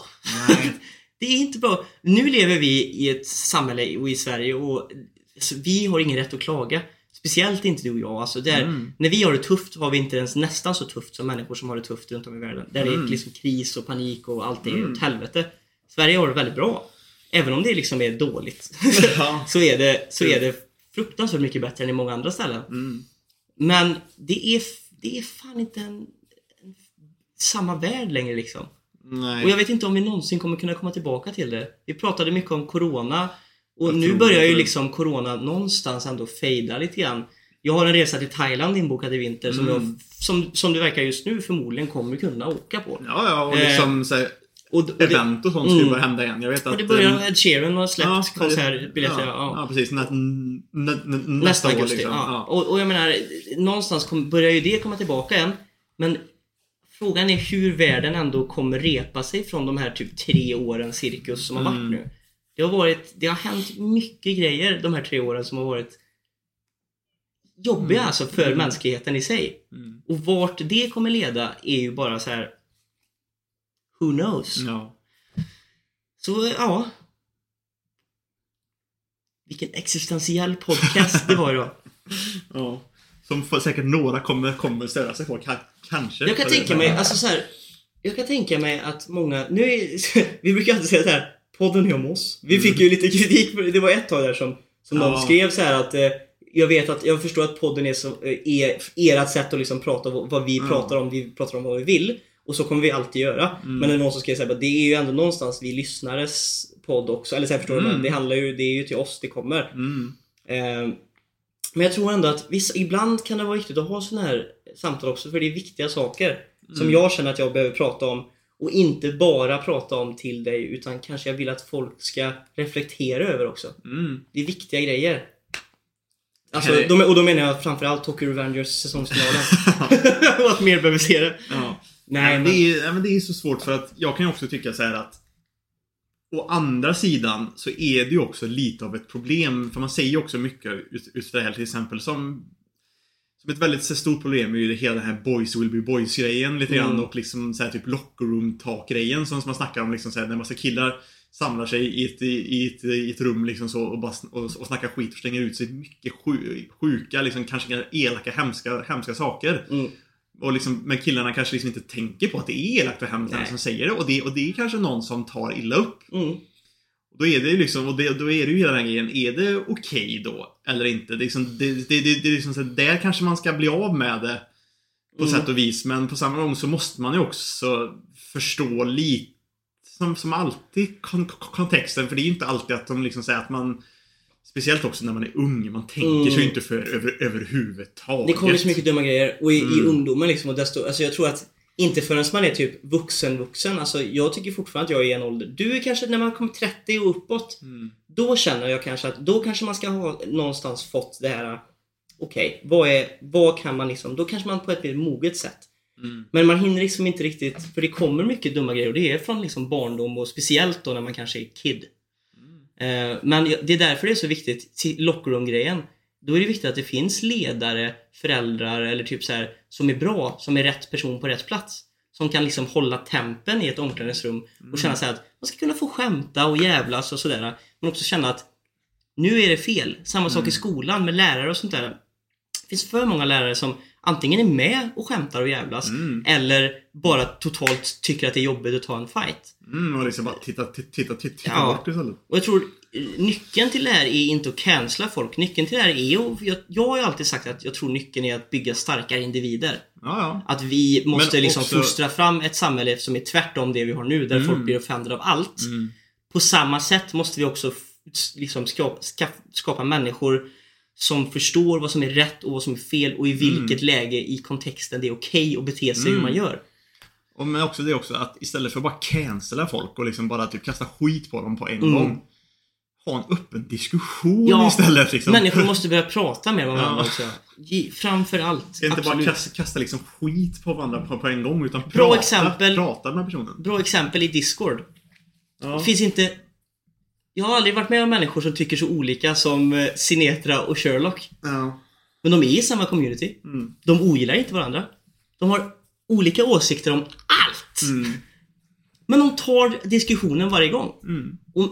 Speaker 2: Nej. <laughs>
Speaker 1: det är inte bra. Nu lever vi i ett samhälle och i Sverige och alltså, vi har ingen rätt att klaga. Speciellt inte du och jag. Alltså, där,
Speaker 2: Mm.
Speaker 1: När vi har det tufft har vi inte ens nästan så tufft som människor som har det tufft runt om i världen. Där det
Speaker 2: Mm.
Speaker 1: är liksom kris och panik och allt är
Speaker 2: Mm.
Speaker 1: åt helvete. Sverige har det väldigt bra. Även om det liksom är dåligt.
Speaker 2: Ja. <laughs>
Speaker 1: så, är det, så är det fruktansvärt mycket bättre än i många andra ställen.
Speaker 2: Mm.
Speaker 1: Men det är, det är fan inte en, en, samma värld längre liksom.
Speaker 2: Nej.
Speaker 1: Och jag vet inte om vi någonsin kommer kunna komma tillbaka till det. Vi pratade mycket om Corona och
Speaker 2: Jag
Speaker 1: nu börjar ju liksom Corona någonstans ändå fejda lite grann. Jag har en resa till Thailand inbokad i vinter som,
Speaker 2: Mm.
Speaker 1: jag, som, som det verkar just nu förmodligen kommer kunna åka på.
Speaker 2: Ja, ja, och
Speaker 1: Eh,
Speaker 2: liksom så här,
Speaker 1: Och, och
Speaker 2: event och sånt
Speaker 1: Mm.
Speaker 2: börja hända igen. Jag vet
Speaker 1: och
Speaker 2: att...
Speaker 1: det börjar,
Speaker 2: eh,
Speaker 1: Ed Sheeran har släppt
Speaker 2: ja,
Speaker 1: konsertbiljetter.
Speaker 2: Ja,
Speaker 1: Ja,
Speaker 2: ja, precis. Nä, nä, nä, nä,
Speaker 1: Nästa
Speaker 2: nästa år
Speaker 1: augusti.
Speaker 2: liksom.
Speaker 1: ja. Och, och jag menar, någonstans kom, börjar ju det komma tillbaka än. Men frågan är hur världen ändå kommer repa sig från de här typ tre åren cirkus som har varit
Speaker 2: Mm.
Speaker 1: nu. Det har varit, det har hänt mycket grejer de här tre åren som har varit jobbiga
Speaker 2: Mm.
Speaker 1: alltså för
Speaker 2: Mm.
Speaker 1: mänskligheten i sig.
Speaker 2: Mm.
Speaker 1: Och vart det kommer leda är ju bara så här. Who knows?
Speaker 2: Ja.
Speaker 1: Så ja. Vilken existentiell podcast det var idag. <laughs>
Speaker 2: ja. Som för, säkert några kommer, kommer störa sig på. Ka- kanske.
Speaker 1: Jag kan
Speaker 2: det-
Speaker 1: tänka mig, alltså så här, Jag kan tänka mig att många, nu är, <laughs> vi brukar alltid säga så här, podden är om oss. Vi fick ju lite kritik, för det var ett tag där som, som någon
Speaker 2: Ja.
Speaker 1: skrev så här att eh, jag vet att, jag förstår att podden är så, eh, är ert sätt att liksom prata om vad vi pratar om, vi pratar om vad vi vill. Och så kommer vi alltid göra.
Speaker 2: Mm.
Speaker 1: Men det är någon som så här, det är ju ändå någonstans vi lyssnares podd också. Eller så här, förstår du?
Speaker 2: Mm.
Speaker 1: Men det handlar ju, det är ju till oss det kommer.
Speaker 2: Mm.
Speaker 1: Eh, men jag tror ändå att vissa, ibland kan det vara viktigt att ha sådana här samtal också för det är viktiga saker som
Speaker 2: Mm.
Speaker 1: jag känner att jag behöver prata om och inte bara prata om till dig utan kanske jag vill att folk ska reflektera över också.
Speaker 2: Mm.
Speaker 1: Det är viktiga grejer. Alltså, de, och då menar jag framförallt Tokyo Revengers säsongsfinalen. och <laughs> <laughs> att mer behöver se det.
Speaker 2: Ja.
Speaker 1: Nej,
Speaker 2: men det, är, men det är så svårt för att jag kan ju också tycka så här att Å andra sidan så är det ju också lite av ett problem. För man säger ju också mycket för det här till exempel som Som ett väldigt stort problem är ju det hela den här boys will be boys grejen lite grann
Speaker 1: Mm.
Speaker 2: och liksom så här typ locker room talk grejen som man snackar om liksom så här, när massa killar Samlar sig i ett, i ett, i ett rum liksom så och, bara, och, och snackar skit och slänger ut sig mycket sju, sjuka, liksom kanske elaka, hemska, hemska saker.
Speaker 1: mm,
Speaker 2: Och liksom, men killarna kanske liksom inte tänker på att det är elakt och den som säger det. Och, det. och det är kanske någon som tar illa upp.
Speaker 1: mm,
Speaker 2: Och då är det ju liksom, och det, då är det ju hela den grejen, är det okej då? Eller inte? Det är, liksom, det, det, det, det är liksom så där kanske man ska bli av med det. På
Speaker 1: Mm.
Speaker 2: sätt och vis. Men på samma gång så måste man ju också förstå lite som, som alltid kon kontexten. För det är ju inte alltid att de liksom säger att man Speciellt också när man är ung. Man tänker
Speaker 1: Mm.
Speaker 2: sig inte för över, överhuvudtaget.
Speaker 1: det kommer så mycket dumma grejer och i, i
Speaker 2: Mm.
Speaker 1: ungdomen liksom och desto, alltså jag tror att inte förrän man är typ vuxen vuxen, alltså jag tycker fortfarande att jag är i en ålder. Du är kanske när man kommer 30 och uppåt.
Speaker 2: Mm.
Speaker 1: Då känner jag kanske att då kanske man ska ha någonstans fått det här Okej, vad är, vad kan man liksom, då kanske man på ett mer moget sätt.
Speaker 2: Mm.
Speaker 1: Men man hinner liksom inte riktigt, för det kommer mycket dumma grejer och det är från liksom barndom och speciellt då när man kanske är kid. Eh, Men det är därför det är så viktigt, lockroom-grejen. Då är det viktigt att det finns ledare, föräldrar eller typ så här som är bra, som är rätt person på rätt plats. Som kan liksom hålla tempen i ett omklädningsrum och känna så här att man ska kunna få skämta och jävlas och sådär. Men också känna att nu är det fel. Samma sak i skolan med lärare och sånt där. Det finns för många lärare som antingen är med och skämtar och jävlas
Speaker 2: Mm.
Speaker 1: eller bara totalt tycker att det är jobbigt att ta en fight.
Speaker 2: Mm, och liksom bara titta, titta, titta, titta
Speaker 1: Ja.
Speaker 2: bort istället.
Speaker 1: Och jag tror eh, nyckeln till det här är inte att cancella folk. Nyckeln till det här är att, jag, jag har ju alltid sagt att jag tror nyckeln är att bygga starkare individer.
Speaker 2: Ja, ja.
Speaker 1: Att vi måste
Speaker 2: Men
Speaker 1: liksom
Speaker 2: också-
Speaker 1: fostra fram ett samhälle som är tvärtom det vi har nu, där
Speaker 2: Mm.
Speaker 1: folk blir offended av allt.
Speaker 2: Mm.
Speaker 1: På samma sätt måste vi också liksom skapa, skapa människor som förstår vad som är rätt och vad som är fel och i vilket läge i kontexten det är okej att bete sig hur
Speaker 2: Mm.
Speaker 1: man gör.
Speaker 2: Och men också det också att istället för att bara cancella folk och liksom bara typ kasta skit på dem på en
Speaker 1: Mm.
Speaker 2: gång. Ha en öppen diskussion
Speaker 1: Ja,
Speaker 2: istället liksom.
Speaker 1: Människor måste <laughs> börja prata med varandra
Speaker 2: Ja.
Speaker 1: också. Framför allt.
Speaker 2: Inte bara
Speaker 1: Absolut.
Speaker 2: kasta, kasta liksom skit på varandra på, på en gång utan
Speaker 1: Bra
Speaker 2: prata,
Speaker 1: exempel.
Speaker 2: prata med personen.
Speaker 1: Bra exempel i Discord.
Speaker 2: Ja.
Speaker 1: Det finns inte Jag har aldrig varit med om människor som tycker så olika som eh, Sinetra och Sherlock.
Speaker 2: Ja.
Speaker 1: Men de är i samma community.
Speaker 2: Mm.
Speaker 1: De ogillar inte varandra. De har olika åsikter om allt.
Speaker 2: Mm.
Speaker 1: Men de tar diskussionen varje gång.
Speaker 2: Mm.
Speaker 1: Och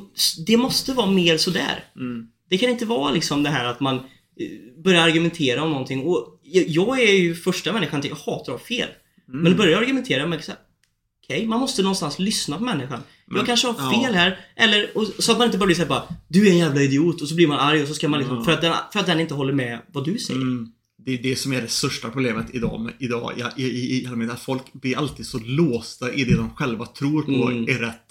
Speaker 1: det måste vara mer sådär.
Speaker 2: Mm.
Speaker 1: Det kan inte vara liksom det här att man eh, börjar argumentera om någonting. Och jag- är ju första människan till, jag hatar att ha fel.
Speaker 2: Mm.
Speaker 1: Men börjar jag argumentera med Okej, man måste någonstans lyssna på människan. Jag kanske har
Speaker 2: ja.
Speaker 1: fel här. Eller, och, så att man inte bara blir såhär bara Du är en jävla idiot. Och så blir man arg och så ska man liksom,
Speaker 2: Ja.
Speaker 1: för, att den, för att den inte håller med vad du säger.
Speaker 2: Mm. Det är det som är det största problemet idag, med, idag i, i, i allmänhet. Att folk blir alltid så låsta i det de själva tror på
Speaker 1: Mm.
Speaker 2: är rätt.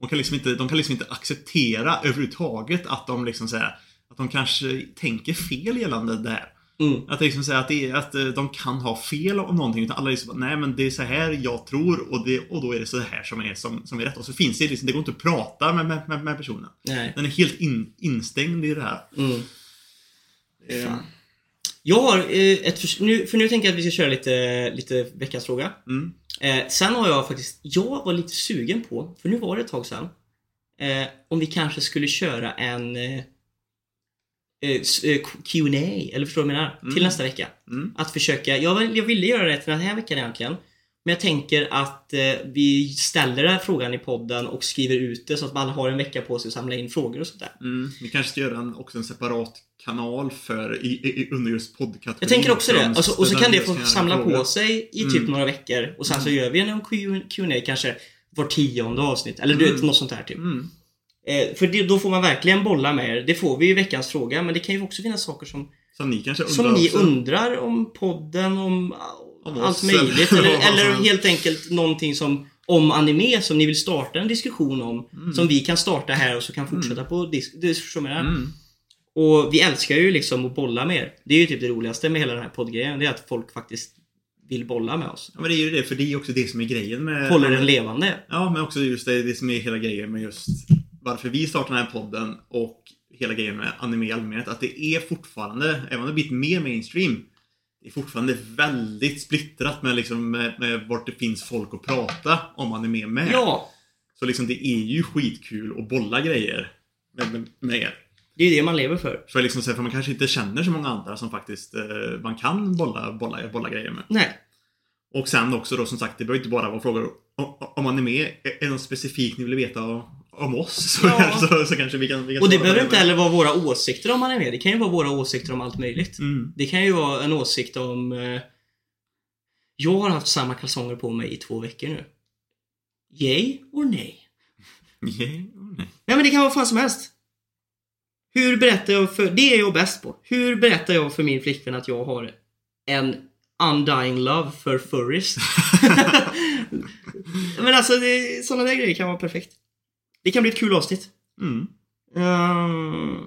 Speaker 2: De kan, liksom inte, de kan liksom inte acceptera överhuvudtaget att de liksom säger att de kanske tänker fel gällande det här.
Speaker 1: Mm.
Speaker 2: Att liksom säga att, är, att eh, de kan ha fel om någonting. Utan alla liksom, nej men det är så här jag tror och, det, och då är det så här som är, som, som är rätt. Och så finns det liksom, det går inte att prata med, med, med, med personen.
Speaker 1: Nej.
Speaker 2: Den är helt in, instängd i det här.
Speaker 1: Mm.
Speaker 2: Eh.
Speaker 1: Jag har eh, ett förs- nu, för nu tänker jag att vi ska köra lite, lite veckans fråga.
Speaker 2: Mm.
Speaker 1: Eh, sen har jag faktiskt, jag var lite sugen på, för nu var det ett tag sedan, eh, om vi kanske skulle köra en eh, Q&A eller förstår du vad jag menar?
Speaker 2: Mm.
Speaker 1: Till nästa vecka.
Speaker 2: Mm.
Speaker 1: Att försöka, jag, jag ville göra det till den här veckan egentligen. Men jag tänker att eh, vi ställer den här frågan i podden och skriver ut det så att man har en vecka på sig att samla in frågor och sånt där.
Speaker 2: Mm. Vi kanske ska göra en, också en separat kanal för i, i, under just poddkategorin.
Speaker 1: Jag tänker också det. Alltså, och så kan det få samla på sig i typ
Speaker 2: Mm.
Speaker 1: några veckor och sen så gör vi en Q&A kanske var tionde avsnitt. Eller du vet,
Speaker 2: Mm.
Speaker 1: något sånt här typ.
Speaker 2: Mm.
Speaker 1: Eh, för det, då får man verkligen bolla med er. Det får vi i veckans fråga, men det kan ju också finnas saker som,
Speaker 2: Som ni kanske undrar
Speaker 1: som ni undrar om podden, om,
Speaker 2: Om
Speaker 1: allt möjligt.
Speaker 2: eller- <laughs>
Speaker 1: Eller,
Speaker 2: helst.
Speaker 1: helt enkelt någonting som om anime som ni vill starta en diskussion om.
Speaker 2: Mm.
Speaker 1: Som vi kan starta här och så kan fortsätta på disk... Det förstår man
Speaker 2: Mm.
Speaker 1: Och vi älskar ju liksom att bolla med er. Det är ju typ det roligaste med hela den här poddgrejen. Det är att folk faktiskt vill bolla med oss.
Speaker 2: Ja, men det är ju det, för det är också det som är grejen med...
Speaker 1: Håller den levande.
Speaker 2: Ja, men också just det, det som är hela grejen med just varför vi startar den här podden och hela grejen med anime i allmänhet. Att det är fortfarande, även om det blivit mer mainstream, det är fortfarande väldigt splittrat med, liksom, med, med vart det finns folk att prata om anime med.
Speaker 1: Ja,
Speaker 2: Så liksom det är ju skitkul att bolla grejer med, med, med er.
Speaker 1: det är ju det man lever för.
Speaker 2: För, liksom, för man kanske inte känner så många andra som faktiskt eh, man kan bolla, bolla, bolla grejer med.
Speaker 1: Nej.
Speaker 2: Och sen också då som sagt, det behöver inte bara vara frågor om, anime. Är är det något specifikt ni vill veta om, oss så,
Speaker 1: Ja. <laughs>
Speaker 2: så, så kanske vi kan... Vi kan
Speaker 1: Och det behöver inte
Speaker 2: med.
Speaker 1: heller vara våra åsikter om anime. Det kan ju vara våra åsikter om allt möjligt.
Speaker 2: Mm.
Speaker 1: Det kan ju vara en åsikt om... Eh, jag har haft samma kalsonger på mig i två veckor nu. Yay or nej?
Speaker 2: Yeah. oh, nej.
Speaker 1: Nej men det kan vara vad fan som helst. Hur berättar jag för... Det är jag bäst på. Hur berättar jag för min flickvän att jag har en undying love för furries? <laughs> <laughs> men alltså, det, sådana där grejer kan vara perfekt. Det kan bli ett kul avsnitt.
Speaker 2: Mm.
Speaker 1: Ehm,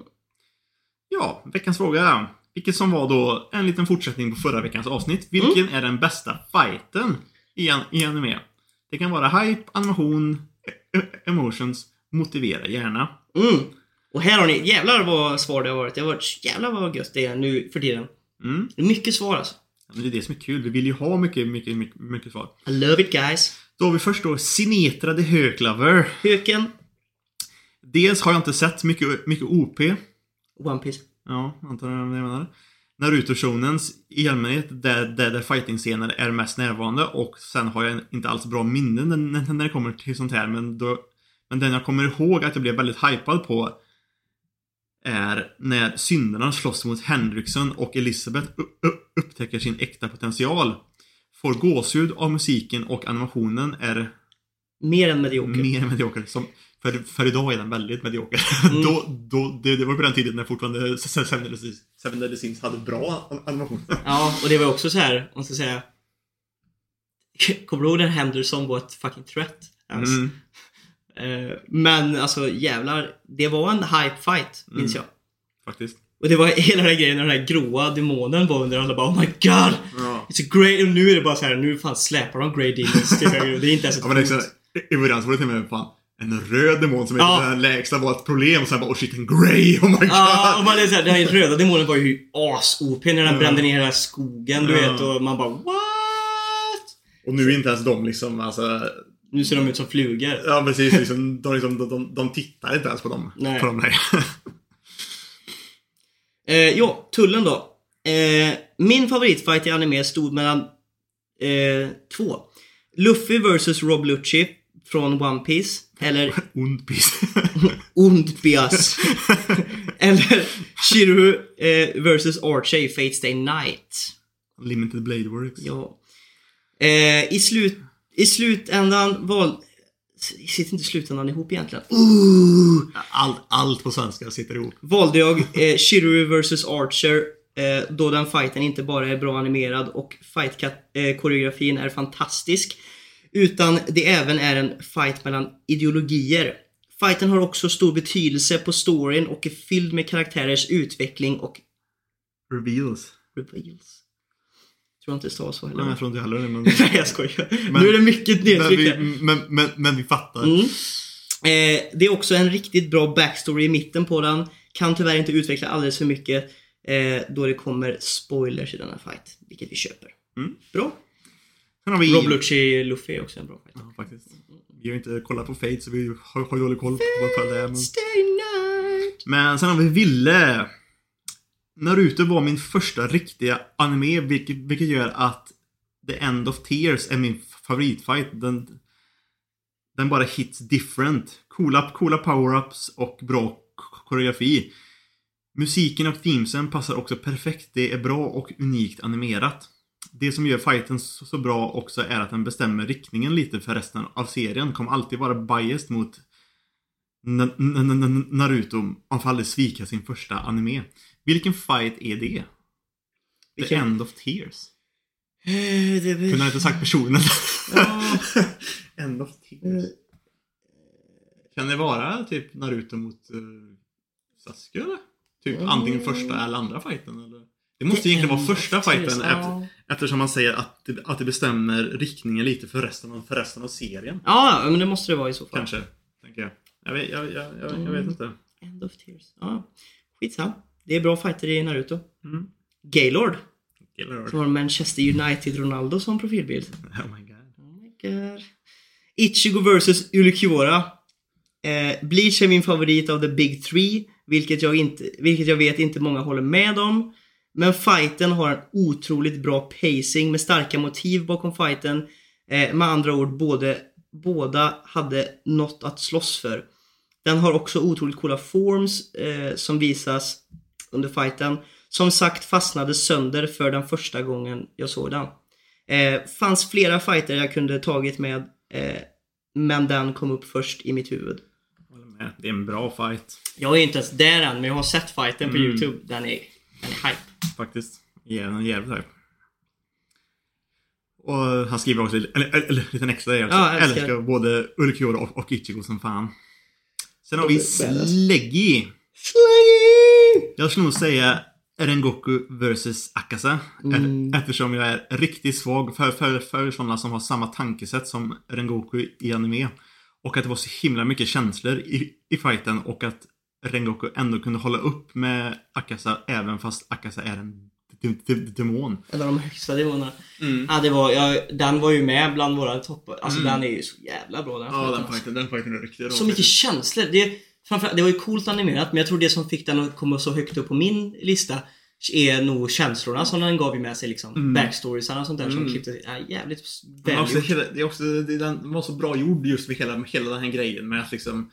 Speaker 2: Ja, veckans fråga. Vilket som var då en liten fortsättning på förra veckans avsnitt. Vilken
Speaker 1: Mm.
Speaker 2: är den bästa fighten i, an, i anime? Det kan vara hype, animation, e- emotions. Motivera gärna.
Speaker 1: mm. Och här har ni, jävlar vad svar det har varit. Det har varit, jävlar vad gött det är nu för tiden.
Speaker 2: Mm.
Speaker 1: Det är mycket svar alltså.
Speaker 2: Ja, men det är det som är kul. Vi vill ju ha mycket, mycket, mycket, mycket svar.
Speaker 1: I love it guys.
Speaker 2: Då har vi först då Sinetra the Höklaver.
Speaker 1: Höken,
Speaker 2: Dels har jag inte sett mycket, mycket OP.
Speaker 1: One Piece.
Speaker 2: Ja, antar jag vad jag menar. Naruto-shonens i allmänhet där, där, där fighting-scener är mest närvarande och sen har jag inte alls bra minnen när, när, det kommer till sånt här men då Men den jag kommer ihåg att jag blev väldigt hypad på är när syndarna slåss mot Henriksson och Elisabeth upptäcker sin äkta potential. Får gåshud av musiken och animationen är
Speaker 1: Mer än medioker.
Speaker 2: mer medioker. Som, för, för idag är den väldigt medioker.
Speaker 1: Mm. <laughs>
Speaker 2: då, då, det, det var på den tiden när fortfarande Seven Deadly Sins- hade bra animation. <laughs>
Speaker 1: Ja, och det var också så här, om man ska säga... <laughs> Kommer du ihåg när Henderson var ett fucking threat? Alltså.
Speaker 2: Mm.
Speaker 1: Eh, Men alltså jävlar, det var en hype fight, minns
Speaker 2: Mm.
Speaker 1: jag.
Speaker 2: Faktiskt.
Speaker 1: Och det var hela den grejen när den här gråa demonen var under alla bara Oh my god!
Speaker 2: Ja.
Speaker 1: It's great... Och nu är det bara så här, nu fan släpar de Grey Demons till höger. Det är inte ens ett
Speaker 2: Ja men det är så, i början så var det till och med fan en röd demon som
Speaker 1: Ja.
Speaker 2: är den lägsta var ett problem och sen bara oh shit en grey, oh my god!
Speaker 1: Ja, och man är så här, den här röda demonen var ju as-OP när den
Speaker 2: Ja.
Speaker 1: brände ner hela skogen, du
Speaker 2: Ja.
Speaker 1: vet. Och man bara what?
Speaker 2: Och nu är inte ens de liksom, alltså
Speaker 1: Nu ser de ut som flugor.
Speaker 2: Ja, precis. Liksom, de, liksom, de, de, de tittar inte ens på dem.
Speaker 1: Nej.
Speaker 2: På dem nej. <laughs>
Speaker 1: Eh, ja, tullen då. Eh, min favoritfight i anime stod mellan eh, två. Luffy vs Rob Lucci från One Piece Eller <laughs>
Speaker 2: Ond piss. <laughs>
Speaker 1: Ondbias. <laughs> Eller Shiryu eh, vs Archie Fate Stay Night.
Speaker 2: Limited Blade Works.
Speaker 1: Ja. Eh, i, slut, I slutändan val... Sitter inte slutändan ihop egentligen? Ooh!
Speaker 2: All, allt på svenska sitter ihop.
Speaker 1: valde jag eh, Shiryu vs Archer eh, då den fighten inte bara är bra animerad och fight-koreografin är fantastisk. Utan det även är en fight mellan ideologier. Fighten har också stor betydelse på storyn och är fylld med karaktärers utveckling och
Speaker 2: Reveals.
Speaker 1: reveals. Tror jag inte det stavas så
Speaker 2: Nej,
Speaker 1: heller.
Speaker 2: jag tror inte heller det. Men, <laughs>
Speaker 1: Nej jag skojar.
Speaker 2: Men-
Speaker 1: nu är det mycket
Speaker 2: men,
Speaker 1: nedtryck
Speaker 2: vi,
Speaker 1: här.
Speaker 2: men, men, men vi fattar.
Speaker 1: Mm. Eh, det är också en riktigt bra backstory i mitten på den. Kan tyvärr inte utveckla alldeles för mycket eh, då det kommer spoilers i denna fight. Vilket vi köper.
Speaker 2: Mm.
Speaker 1: Bra.
Speaker 2: Sen har vi...
Speaker 1: Rob Lucci Luffy också en bra fight.
Speaker 2: Ja, faktiskt. Vi har inte kollat på Fate så vi har, har dålig koll på vad det är. Men...
Speaker 1: Stay night.
Speaker 2: men sen har vi Ville. Naruto var min första riktiga anime vilket, vilket gör att The End of Tears är min favoritfight. Den, den bara hits different. Coola, coola power-ups och bra koreografi. Musiken och themesen passar också perfekt. Det är bra och unikt animerat. Det som gör fighten så, bra också är att den bestämmer riktningen lite för resten av serien. Kommer alltid vara biased mot Na- Na- Na- Na- Naruto. Man får aldrig svika sin första anime. Vilken fight är det? The
Speaker 1: Vilken?
Speaker 2: End of Tears.
Speaker 1: Eh, det väl-
Speaker 2: Kunde jag inte sagt personen?
Speaker 1: Ja. <laughs>
Speaker 2: End of Tears. Kan det vara typ Naruto mot uh, Sasuke eller? Typ
Speaker 1: Mm.
Speaker 2: antingen första eller andra fighten eller? Det måste
Speaker 1: The
Speaker 2: egentligen vara första fighten
Speaker 1: ja.
Speaker 2: efter, eftersom man säger att det, att det bestämmer riktningen lite för resten av, för resten av serien.
Speaker 1: Ja, men det måste det vara i så fall.
Speaker 2: Kanske, tänker jag. Jag vet, jag, jag, jag, jag vet
Speaker 1: Mm.
Speaker 2: inte.
Speaker 1: End of Tears. Ja. Skitsam. Det är bra fighter i Naruto.
Speaker 2: Mm.
Speaker 1: Gaylord.
Speaker 2: Gillar
Speaker 1: Som har Manchester United Ronaldo som profilbild. <laughs>
Speaker 2: Oh my god.
Speaker 1: Oh my god. Ichigo vs Ulquiorra. Eh, Bleach är min favorit av the big three, vilket jag, inte, vilket jag vet inte många håller med om. Men fighten har en otroligt bra pacing med starka motiv bakom fighten. Eh, med andra ord, både, båda hade något att slåss för. Den har också otroligt coola forms eh, som visas under fighten. Som sagt fastnade sönder för den första gången jag såg den. Eh, fanns flera fighter jag kunde tagit med eh, men den kom upp först i mitt huvud.
Speaker 2: Det är en bra fight.
Speaker 1: Jag är inte ens där än men jag har sett fighten på
Speaker 2: Mm.
Speaker 1: Youtube. Den är, den är hype.
Speaker 2: Faktiskt. Är jävligt hype. Och han skriver också, eller, eller, eller liten extra grej också.
Speaker 1: Ja, älskar.
Speaker 2: älskar både Ulquiorra och, och Ichigo som fan. Sen har vi. Sleggy.
Speaker 1: Slaggy!
Speaker 2: Jag skulle nog säga Rengoku vs Akasa.
Speaker 1: Mm.
Speaker 2: Eftersom jag är riktigt svag för, för, för sådana som har samma tankesätt som Rengoku i anime. Och att det var så himla mycket känslor i, i fighten och att Rengoku ändå kunde hålla upp med Akasa även fast Akasa är en demon.
Speaker 1: En av de högsta demonerna.
Speaker 2: Mm.
Speaker 1: Ja, det var, ja, den var ju med bland våra toppar. Alltså
Speaker 2: Mm.
Speaker 1: den är ju så jävla bra den
Speaker 2: Ja,
Speaker 1: fighten,
Speaker 2: den
Speaker 1: alltså.
Speaker 2: fighten, den fighten är riktigt bra.
Speaker 1: Så mycket känslor. Det, framförallt, det var ju coolt animerat men jag tror det som fick den att komma så högt upp på min lista är nog känslorna som den gav ju med sig liksom.
Speaker 2: Mm.
Speaker 1: Backstoriesarna och sånt där som
Speaker 2: Mm.
Speaker 1: klippte ja, jävligt
Speaker 2: också,
Speaker 1: välgjort.
Speaker 2: hela, det är också, det, den var så bra gjord just med hela, med hela den här grejen med att liksom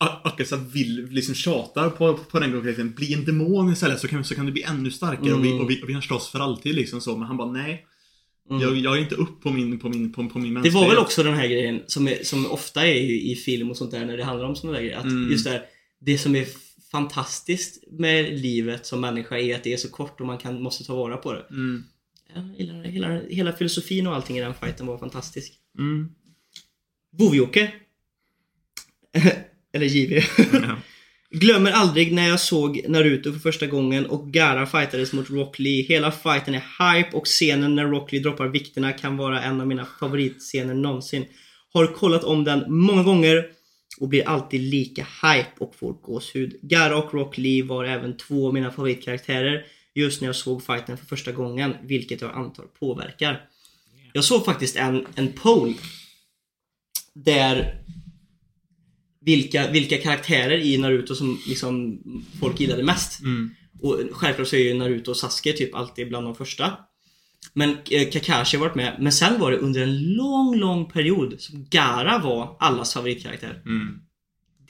Speaker 2: Akasa vill liksom tjatar på, på den gången bli en demon istället så kan, så kan du bli ännu starkare och, vi,
Speaker 1: Mm.
Speaker 2: och, vi, och vi kan slåss för alltid liksom så men han bara nej
Speaker 1: Mm.
Speaker 2: jag, jag är inte upp på min, på min, på, på min
Speaker 1: Det
Speaker 2: mänsklighet.
Speaker 1: var väl också den här grejen som, är, som ofta är i, film och sånt där när det handlar om såna där grejer. Att
Speaker 2: Mm.
Speaker 1: just där, det som är fantastiskt med livet som människa är att det är så kort och man kan, måste ta vara på det.
Speaker 2: Mm.
Speaker 1: Ja, Hela, hela, hela filosofin och allting i den fighten var fantastisk.
Speaker 2: Mm.
Speaker 1: Vovjoke. <laughs> Eller JV.
Speaker 2: Ja. <laughs>
Speaker 1: Glömmer aldrig när jag såg Naruto för första gången och Gara fightades mot Rock Lee. Hela fighten är hype och scenen när Rock Lee droppar vikterna kan vara en av mina favoritscener någonsin. Har kollat om den många gånger och blir alltid lika hype och får gåshud. Gara och Rock Lee var även två av mina favoritkaraktärer just när jag såg fighten för första gången, vilket jag antar påverkar. Jag såg faktiskt en, en poll där vilka, vilka karaktärer i Naruto som liksom folk gillade mest.
Speaker 2: Mm.
Speaker 1: Och självklart så är ju Naruto och Sasuke typ alltid bland de första. Men eh, Kakashi har varit med. Men sen var det under en lång, lång period som Gara var allas favoritkaraktär.
Speaker 2: Mm.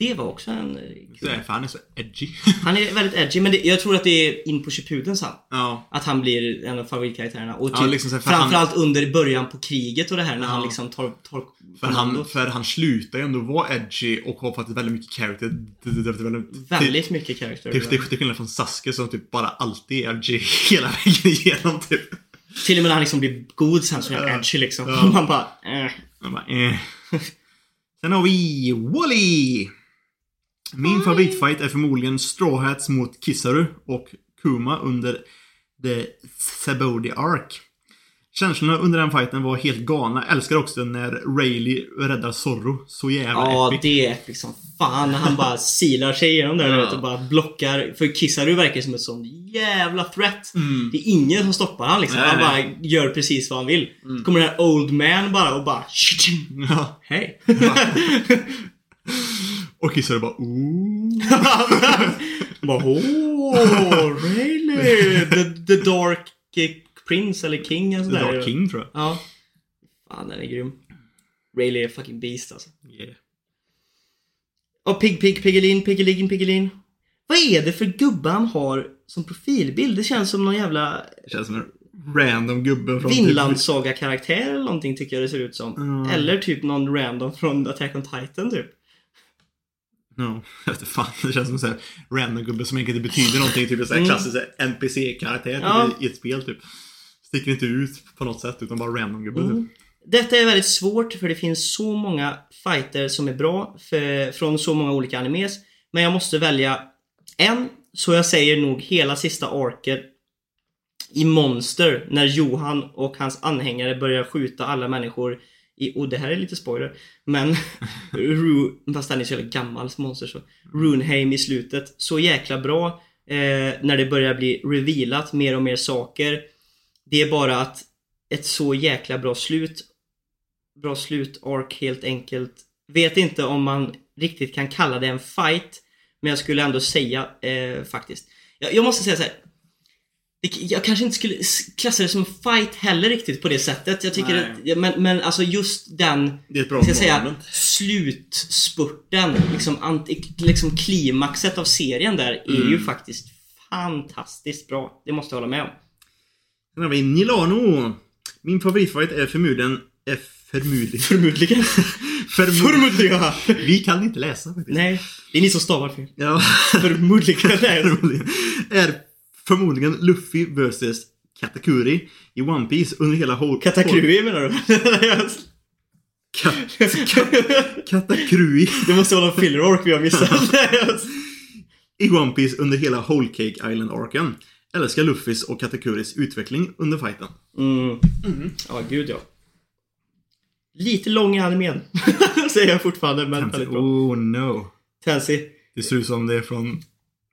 Speaker 1: Det var också en... eh,
Speaker 2: Så är, för han är så edgy. <laughs>
Speaker 1: Han är väldigt edgy, men det, jag tror att det är in på Shippuden sen.
Speaker 2: ja.
Speaker 1: Att han blir en av favoritkaraktärerna. Och typ,
Speaker 2: Ja, liksom
Speaker 1: framförallt under början på kriget och det här när
Speaker 2: Ja.
Speaker 1: han liksom tar, tar
Speaker 2: För han, för han slutar ju ändå vara edgy och har faktiskt väldigt mycket character. Det- det- det- det- det-
Speaker 1: Väldigt mycket.
Speaker 2: Det det- det är skillnad från Sasuke som typ bara alltid är edgy <laughs> hela vägen igenom typ.
Speaker 1: Till och med när han liksom blir god sen så är han edgy liksom.
Speaker 2: Ja. <laughs>
Speaker 1: Man bara, eh.
Speaker 2: Man bara, eh. Sen har vi Wally. Min favoritfight är förmodligen Straw Hats mot Kizaru och Kuma under The Sabodi Arc. Känslorna under den fighten var helt galna. Jag älskar också när Rayleigh räddar Zorro. Så jävla
Speaker 1: Ja,
Speaker 2: epic.
Speaker 1: det är epic som fan när han bara silar sig igenom där
Speaker 2: Ja.
Speaker 1: och bara blockar. För Kizaru verkar som ett sån jävla threat.
Speaker 2: Mm.
Speaker 1: Det är ingen som stoppar han liksom.
Speaker 2: Nej,
Speaker 1: han
Speaker 2: nej.
Speaker 1: bara gör precis vad han vill.
Speaker 2: Mm.
Speaker 1: Så kommer den här old man bara och bara
Speaker 2: Ja. <laughs>
Speaker 1: Hej. <laughs>
Speaker 2: Och Kizaru bara ooh. <laughs>
Speaker 1: bara oh, really? The, the Dark Prince eller King eller
Speaker 2: The
Speaker 1: sådär.
Speaker 2: Dark King tror jag.
Speaker 1: Ja. Fan, den är grym. Rayleigh är fucking beast alltså.
Speaker 2: Yeah.
Speaker 1: Och Pig Pig Piggelin Piggelin Piggelin. Vad är det för gubbar han har som profilbild? Det känns som någon jävla
Speaker 2: Det känns som en random gubbe från typ-
Speaker 1: Vinlandsaga-karaktär eller någonting tycker jag det ser ut som.
Speaker 2: Mm.
Speaker 1: Eller typ någon random från Attack on Titan typ.
Speaker 2: No, <laughs> jag vet fan. Det känns som en random gubbe som egentligen inte betyder någonting. Typ en sån här
Speaker 1: Mm.
Speaker 2: klassisk NPC-karaktär typ,
Speaker 1: Ja.
Speaker 2: i ett spel typ. Sticker inte ut på något sätt utan bara random gubbe
Speaker 1: Mm.
Speaker 2: typ.
Speaker 1: Detta är väldigt svårt för det finns så många fighter som är bra för, från så många olika animes. Men jag måste välja en, så jag säger nog hela sista arket i Monster när Johan och hans anhängare börjar skjuta alla människor i, och det här är lite spoiler, men <laughs> Ru, fast den är så jävla gammal Monster så. Runheim i slutet, så jäkla bra eh, när det börjar bli revealat mer och mer saker. Det är bara att ett så jäkla bra slut bra slut ark helt enkelt. Vet inte om man riktigt kan kalla det en fight. Men jag skulle ändå säga eh, faktiskt. Jag, jag måste säga så här. Jag kanske inte skulle klassa det som fight heller riktigt på det sättet. Jag tycker att, men, men alltså just den,
Speaker 2: Det är ett bra
Speaker 1: ska säga, slutspurten, liksom, anti, liksom klimaxet av serien där är ju
Speaker 2: Mm.
Speaker 1: faktiskt fantastiskt bra. Det måste jag hålla med om.
Speaker 2: Sen har vi Nilano. Min favoritfight är förmodligen... Är förmodligen... <laughs>
Speaker 1: Förmodligen.
Speaker 2: förmodligen. Vi kan inte läsa faktiskt.
Speaker 1: Nej, det är ni som stavar fel.
Speaker 2: Ja.
Speaker 1: Förmodligen. <laughs>
Speaker 2: Är förmodligen Luffy vs Katakuri i One Piece under hela whole...
Speaker 1: Katakuri menar du?
Speaker 2: Kat- Katakuri
Speaker 1: det måste vara någon filler ork vi har missat. <laughs>
Speaker 2: i One Piece under hela Whole Cake Island-arken. Älskar Luffys och Katakuris utveckling under fighten.
Speaker 1: mm. Ja, gud ja. Lite lång i animen. <laughs> Säger jag fortfarande, men väldigt bra.
Speaker 2: Oh no.
Speaker 1: Tansy.
Speaker 2: Det ser ut som det är från...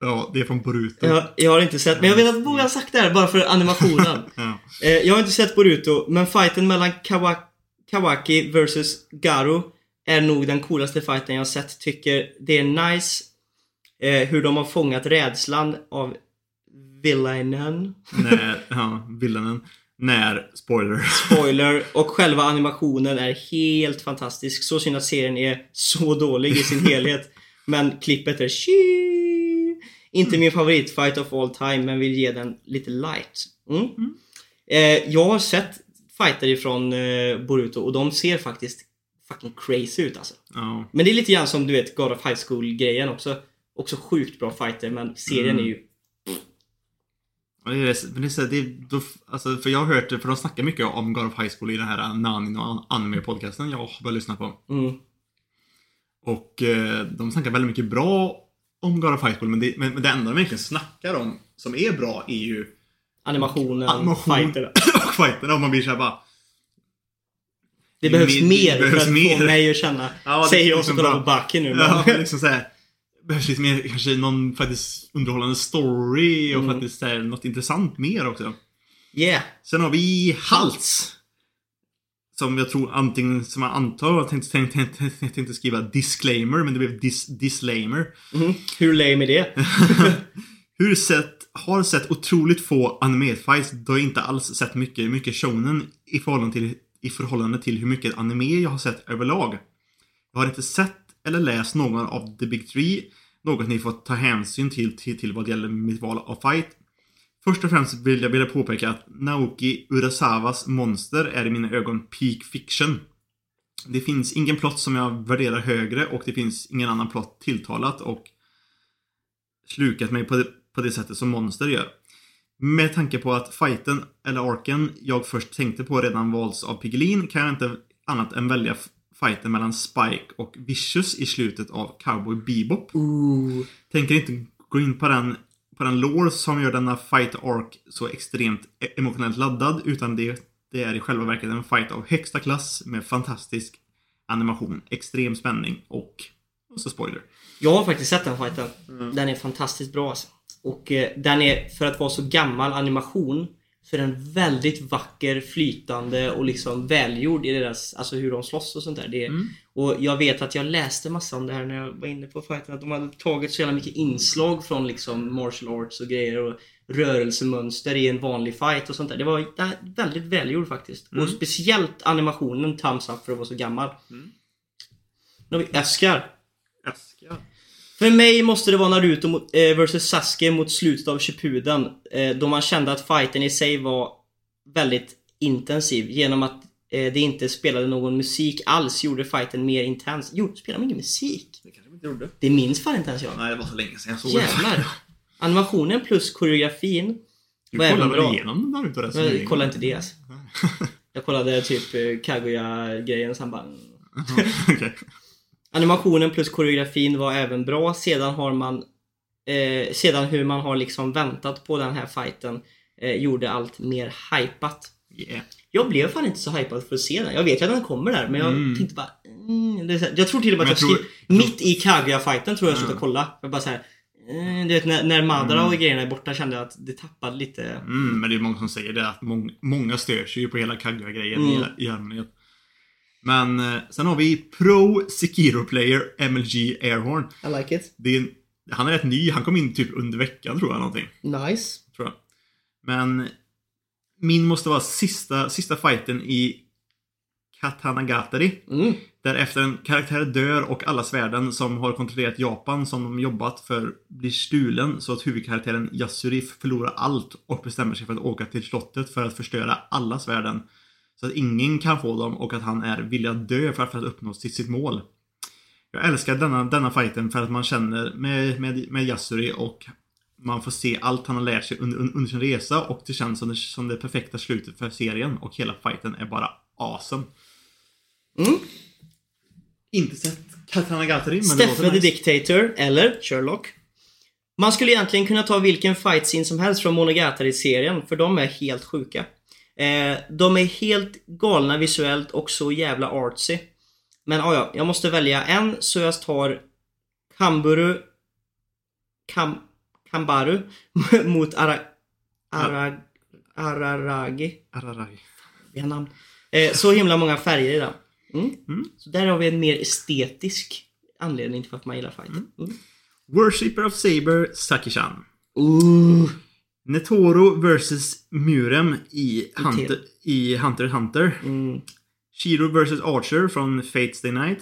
Speaker 2: Ja, det är från Boruto.
Speaker 1: Jag, jag har inte sett, men jag vet att Bo har sagt det här bara för animationen. <laughs>
Speaker 2: Ja.
Speaker 1: eh, jag har inte sett Boruto, men fighten mellan Kawa Kawaki vs Garu är nog den coolaste fighten jag har sett. Tycker det är nice eh, hur de har fångat rädslan av villainen. <laughs>
Speaker 2: När, ja, villainen. När, spoiler. <laughs>
Speaker 1: Spoiler. Och själva animationen är helt fantastisk. Så synd att serien är så dålig i sin helhet. Men klippet är tji. Inte min favoritfight of all time, men vill ge den lite light. Mm. Eh, jag har sett fighter ifrån eh, Boruto och de ser faktiskt fucking crazy ut alltså.
Speaker 2: Ja.
Speaker 1: Men det är lite grann som du vet God of High School grejen också. Också sjukt bra fighter, men serien
Speaker 2: Mm.
Speaker 1: är ju...
Speaker 2: Ja, Det är, men det är, så- det är, då, alltså, för jag har hört för de snackar mycket om God of High School i den här Nanin och an- anime-podcasten jag har börjat lyssna på.
Speaker 1: Mm.
Speaker 2: Och eh, de snackar väldigt mycket bra om God of High School, men det, men, men det enda de egentligen snackar om som är bra är ju
Speaker 1: Animationen,
Speaker 2: animation
Speaker 1: fighterna. <laughs>
Speaker 2: och fighterna. Och man blir såhär bara...
Speaker 1: Det behövs
Speaker 2: Det
Speaker 1: mer
Speaker 2: behövs
Speaker 1: för att
Speaker 2: mer.
Speaker 1: få mig att känna.
Speaker 2: Ja, det
Speaker 1: säger jag som
Speaker 2: liksom
Speaker 1: kollar på nu.
Speaker 2: Ja,
Speaker 1: Men, <laughs>
Speaker 2: liksom såhär... Behövs lite mer, kanske någon faktiskt underhållande story och
Speaker 1: Mm.
Speaker 2: faktiskt såhär, något intressant mer också.
Speaker 1: yeah.
Speaker 2: Sen har vi Hals. Som jag tror antingen, som jag antar, jag tänkte, tänkte, tänkte, tänkte skriva disclaimer, men det blev dis, disclaimer.
Speaker 1: Mhm. Hur lame är det? <laughs> <laughs>
Speaker 2: Hur sett, har sett otroligt få animefights, då jag inte alls sett mycket, mycket shonen i förhållande till, i förhållande till hur mycket anime jag har sett överlag. Jag har inte sett eller läst någon av The Big Three, något ni får ta hänsyn till, till, till vad gäller mitt val av fight. Först och främst vill jag vilja påpeka att Naoki Urasawas monster är i mina ögon peak fiction. Det finns ingen plott som jag värderar högre och det finns ingen annan plott tilltalat och slukat mig på det, på det sättet som monster gör. Med tanke på att fighten, eller arken, jag först tänkte på redan valts av Piggelin kan jag inte annat än välja fighten mellan Spike och Vicious i slutet av Cowboy Bebop.
Speaker 1: Ooh.
Speaker 2: Tänker inte gå in på den, på den lore som gör denna fight arc så extremt e- emotionellt laddad utan det, det är i själva verket en fight av högsta klass med fantastisk animation, extrem spänning och, och så spoiler.
Speaker 1: Jag har faktiskt sett den fighten. Den är fantastiskt bra alltså. Och eh, den är, för att vara så gammal animation, är den väldigt vacker, flytande och liksom välgjord i deras, alltså hur de slåss och sånt där. Det, Och jag vet att jag läste massa om det här när jag var inne på fighten, att de hade tagit så jävla mycket inslag från liksom martial arts och grejer och rörelsemönster i en vanlig fight och sånt där. Det var väldigt välgjord faktiskt. Och speciellt animationen, thumbs up för att vara så gammal. Nu har vi Oscar.
Speaker 2: Aska.
Speaker 1: För mig måste det vara Naruto mot, eh, vs Sasuke mot slutet av Shippuden. Eh, då man kände att fighten i sig var väldigt intensiv. Genom att eh, det inte spelade någon musik alls gjorde fighten mer intens. Jo, spelar man ingen musik?
Speaker 2: Det kanske inte gjorde.
Speaker 1: Det minns fan inte ens jag.
Speaker 2: Nej, det var så länge sedan jag såg
Speaker 1: Jävlar. Animationen plus koreografin
Speaker 2: Du
Speaker 1: var
Speaker 2: kollade väl igenom Naruto rätt
Speaker 1: Jag kollade inte det alltså. <laughs> Jag kollade typ Kaguya-grejen sen bara... <laughs>
Speaker 2: Okej.
Speaker 1: Animationen plus koreografin var även bra. Sedan har man eh, Sedan hur man har liksom väntat på den här fighten eh, gjorde allt mer hypat.
Speaker 2: Yeah.
Speaker 1: Jag blev fan inte så hypad för att se den. Jag vet ju att den kommer där men jag
Speaker 2: Mm.
Speaker 1: tänkte bara mm, så här, Jag tror till och med att jag,
Speaker 2: jag
Speaker 1: skrev mitt i Kaguya-fighten tror jag jag slutade kolla. Jag bara såhär mm, Du vet när, när Madara och grejerna är borta kände jag att det tappade lite
Speaker 2: Mm, men det är många som säger det, att mång, många stör sig ju på hela Kaguya-grejen
Speaker 1: Mm.
Speaker 2: i, i allmänhet. Men eh, sen har vi Pro Sekiro Player MLG Airhorn.
Speaker 1: I like it.
Speaker 2: Det är, en- han är rätt ny, han kom in typ under veckan tror jag någonting.
Speaker 1: Nice.
Speaker 2: Tror jag. Men min måste vara sista, sista fighten i Katanagatari.
Speaker 1: Mm.
Speaker 2: Där efter en karaktär dör och alla svärden som har kontrollerat Japan som de jobbat för blir stulen så att huvudkaraktären Yasuri förlorar allt och bestämmer sig för att åka till slottet för att förstöra alla svärden. Så att ingen kan få dem och att han är villig att dö för att, för att uppnå sitt, sitt mål. Jag älskar denna, denna fighten för att man känner med, med, med Yasuri och man får se allt han har lärt sig under, under sin resa och det känns som det, som det perfekta slutet för serien och hela fighten är bara awesome.
Speaker 1: Mm.
Speaker 2: Inte sett Katanagatari men det
Speaker 1: Steffe the
Speaker 2: nice.
Speaker 1: Dictator, eller Sherlock. Man skulle egentligen kunna ta vilken fight scene som helst från Monogatari-serien, för de är helt sjuka. Eh, de är helt galna visuellt och så jävla artsy. Men ah, ja, jag måste välja en, så jag tar Kamburu Kam, Kambaru <laughs> mot Ara, Ara, Araragi.
Speaker 2: Ararai.
Speaker 1: Vi har namn. Eh, så himla många färger i den. Mm.
Speaker 2: Mm.
Speaker 1: Så där har vi en mer estetisk anledning till varför man gillar fighten. Mm.
Speaker 2: Worshipper of Saber, Sakishan.
Speaker 1: Ooh.
Speaker 2: Netoro vs Murem i Hunter, i Hunter Hunter.
Speaker 1: Mm.
Speaker 2: Shiro vs Archer från Fates Day Night.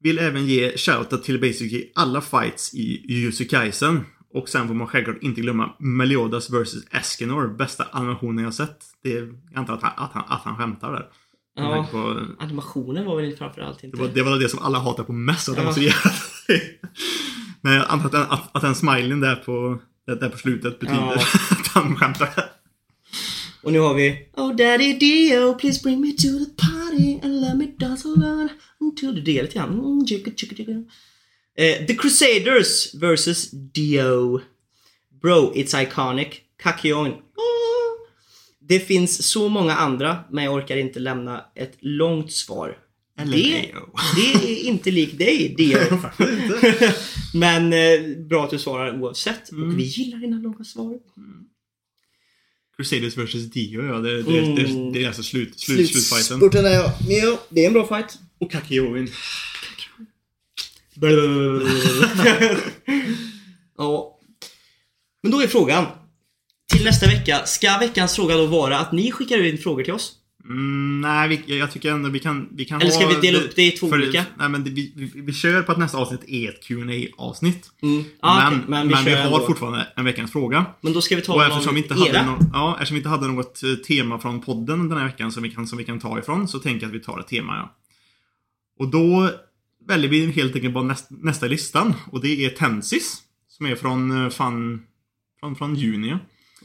Speaker 2: Vill även ge shoutout till basically alla fights i Jujutsu Kaisen. Och sen får man självklart inte glömma Meliodas vs Escanor. Bästa animationen jag sett. Det är, jag antar att han, att han, att han skämtar där.
Speaker 1: Ja,
Speaker 2: På,
Speaker 1: animationen var väl framförallt inte...
Speaker 2: det, var, det var det som alla hatar på mest. Att
Speaker 1: Ja.
Speaker 2: var så jävla... <laughs> Men jag antar att den, att, att den smilen där på, där, där på slutet betyder
Speaker 1: Ja. <laughs>
Speaker 2: att han skämtar.
Speaker 1: Och nu har vi Oh daddy Dio, please bring me to the party and let me dance around until the Det är lite grann. Mm, chicka, chicka, chicka. Eh, the Crusaders vs Dio. Bro, it's iconic. Kakyoin. Ah. Det finns så många andra, men jag orkar inte lämna ett långt svar.
Speaker 2: Eller
Speaker 1: det, det är inte lik dig, Dio. <laughs> Men eh, bra att du svarar oavsett. Och vi gillar dina långa svar.
Speaker 2: Crusaders vs Dio, ja. Det, det,
Speaker 1: Mm.
Speaker 2: det, det är alltså slut, slut, slutfighten.
Speaker 1: Slutspurten är ja. Jo, det är en bra fight.
Speaker 2: Och Kakioin. <laughs>
Speaker 1: ja. Men då är frågan. Till nästa vecka, ska veckans fråga då vara att ni skickar in frågor till oss?
Speaker 2: Mm, nej, vi, jag- tycker ändå vi kan... Vi kan
Speaker 1: Eller ska
Speaker 2: ha
Speaker 1: vi dela upp det i två
Speaker 2: för-
Speaker 1: olika?
Speaker 2: Nej, men vi, vi, vi kör på att nästa avsnitt är ett qa avsnitt
Speaker 1: Mm. Ah,
Speaker 2: men
Speaker 1: okej,
Speaker 2: men, vi,
Speaker 1: kör
Speaker 2: har
Speaker 1: ändå.
Speaker 2: fortfarande en veckans fråga.
Speaker 1: Men då ska vi ta
Speaker 2: Och eftersom vi, inte hade
Speaker 1: era.
Speaker 2: någon, ja, eftersom vi inte hade något eh, tema från podden den här veckan som vi kan, som vi kan ta ifrån så tänker jag att vi tar ett tema, ja. Och då väljer vi helt enkelt bara näst, nästa listan. Och det är Tensis. Som är från, eh, fan, från, från juni.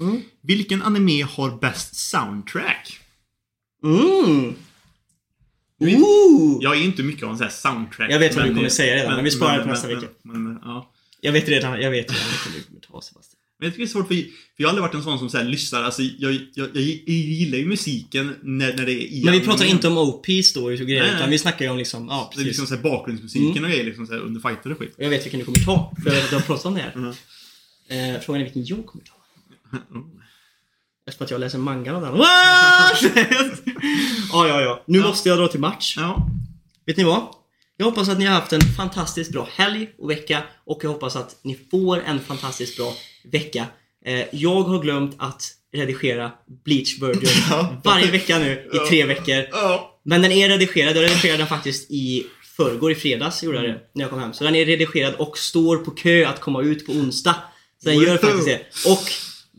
Speaker 1: Mm.
Speaker 2: Vilken anime har bäst soundtrack?
Speaker 1: Mm. Ooh.
Speaker 2: Jag är inte mycket av en sån här soundtrack.
Speaker 1: Jag vet vad du
Speaker 2: men-
Speaker 1: kommer säga redan, men vi sparar det till nästa vecka.
Speaker 2: Men, men, ja.
Speaker 1: Jag vet redan, jag vet redan vilken du kommer ta Sebastian.
Speaker 2: Men jag tycker det är svårt för, för jag har aldrig varit en sån som så här lyssnar, alltså jag, jag, jag, jag gillar ju musiken när, när det är i
Speaker 1: Men vi pratar inte om OPs då och grejer,
Speaker 2: Nej,
Speaker 1: utan vi snackar ju om liksom, ja
Speaker 2: Det är
Speaker 1: precis.
Speaker 2: liksom så här bakgrundsmusiken
Speaker 1: Mm.
Speaker 2: och grejer liksom så här under fighter och skit.
Speaker 1: Jag vet vilken du kommer ta, för jag vet har pratat om det här.
Speaker 2: Mhm.
Speaker 1: Eh, frågan är vilken jag kommer ta. <laughs> Eftersom att jag läser mangan av den. Ja, ja, ja. Nu
Speaker 2: Ja.
Speaker 1: måste jag dra till match.
Speaker 2: Ja.
Speaker 1: Vet ni vad? Jag hoppas att ni har haft en fantastiskt bra helg och vecka och jag hoppas att ni får en fantastiskt bra vecka. Eh, jag har glömt att redigera Bleach Virgin <laughs> varje vecka nu i tre veckor. Men den är redigerad. Jag redigerade den faktiskt i förrgår, i fredags gjorde jag det. När jag kom hem. Så den är redigerad och står på kö att komma ut på onsdag. Så den gör faktiskt det. Och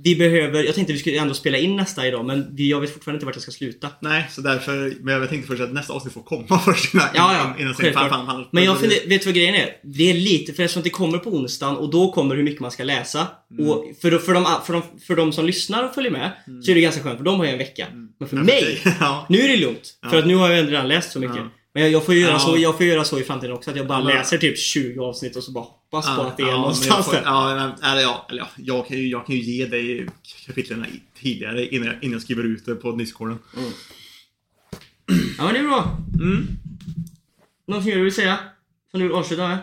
Speaker 1: vi behöver, jag tänkte vi skulle ändå spela in nästa idag men jag vet fortfarande inte vart jag ska sluta.
Speaker 2: Nej, så därför, men jag tänkte först att nästa avsnitt får komma <laughs> först innan,
Speaker 1: Ja, ja.
Speaker 2: innan, innan
Speaker 1: självklart.
Speaker 2: fan, fan, fan,
Speaker 1: Men jag funderar, vet du vad grejen är? Det är lite, för eftersom det kommer på onsdagen och då kommer hur mycket man ska läsa.
Speaker 2: Mm.
Speaker 1: Och för, för, de, för, de, för de som lyssnar och följer med så är det ganska skönt för de har ju en vecka. Men för
Speaker 2: Mm. Ja,
Speaker 1: mig, <laughs>
Speaker 2: ja.
Speaker 1: nu är det lugnt. För att nu har jag redan läst så mycket.
Speaker 2: Ja.
Speaker 1: Men jag, får göra
Speaker 2: Ja.
Speaker 1: så, jag får göra så i framtiden också, att jag bara
Speaker 2: Ja,
Speaker 1: läser typ 20 avsnitt och så bara hoppas på att det är
Speaker 2: men
Speaker 1: någonstans
Speaker 2: jag får-
Speaker 1: där.
Speaker 2: Ja, eller ja, eller ja, jag kan ju, jag kan ju ge dig kapitlen tidigare innan jag, innan jag skriver ut det på discorden.
Speaker 1: Ja men det är bra.
Speaker 2: Mm.
Speaker 1: Någonting du vill säga? Som du vill avsluta med?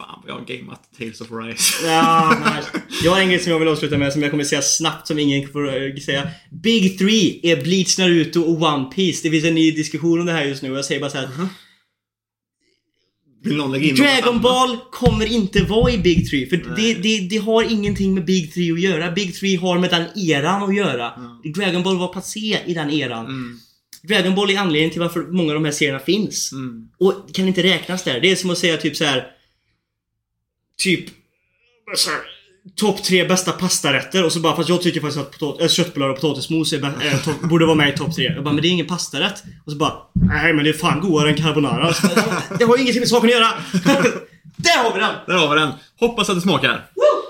Speaker 2: Fan vad jag har gameat Tales of Rise.
Speaker 1: Ja, nice. <laughs> Jag har en grej som jag vill avsluta med som jag kommer säga snabbt som ingen får eh, säga. Big Three är Bleach, Naruto och One Piece. Det finns en ny diskussion om det här just nu och jag säger bara så här.
Speaker 2: Vill någon lägga in
Speaker 1: Dragon? Ball kommer inte vara i Big Three för det,
Speaker 2: Nej.
Speaker 1: det, det har ingenting med Big Three att göra. Big Three har med den eran att göra.
Speaker 2: Ja.
Speaker 1: Dragon Ball var passé i den eran.
Speaker 2: Mm.
Speaker 1: Dragon Ball är anledningen till varför många av de här serierna finns.
Speaker 2: Mm.
Speaker 1: Och kan inte räknas där. Det är som att säga typ så här. Typ Topp tre bästa pastarätter och så bara fast jag tycker faktiskt att potat- äh, köttbullar och potatismos är, bä- äh, topp- <laughs> borde vara med i topp tre. Jag bara men det är ingen pastarätt. Och så bara nej men det är fan godare än carbonara. Så, det har ingenting med saken att göra. <laughs> Där har vi den!
Speaker 2: Där har vi den. Hoppas att det smakar.
Speaker 1: Woo!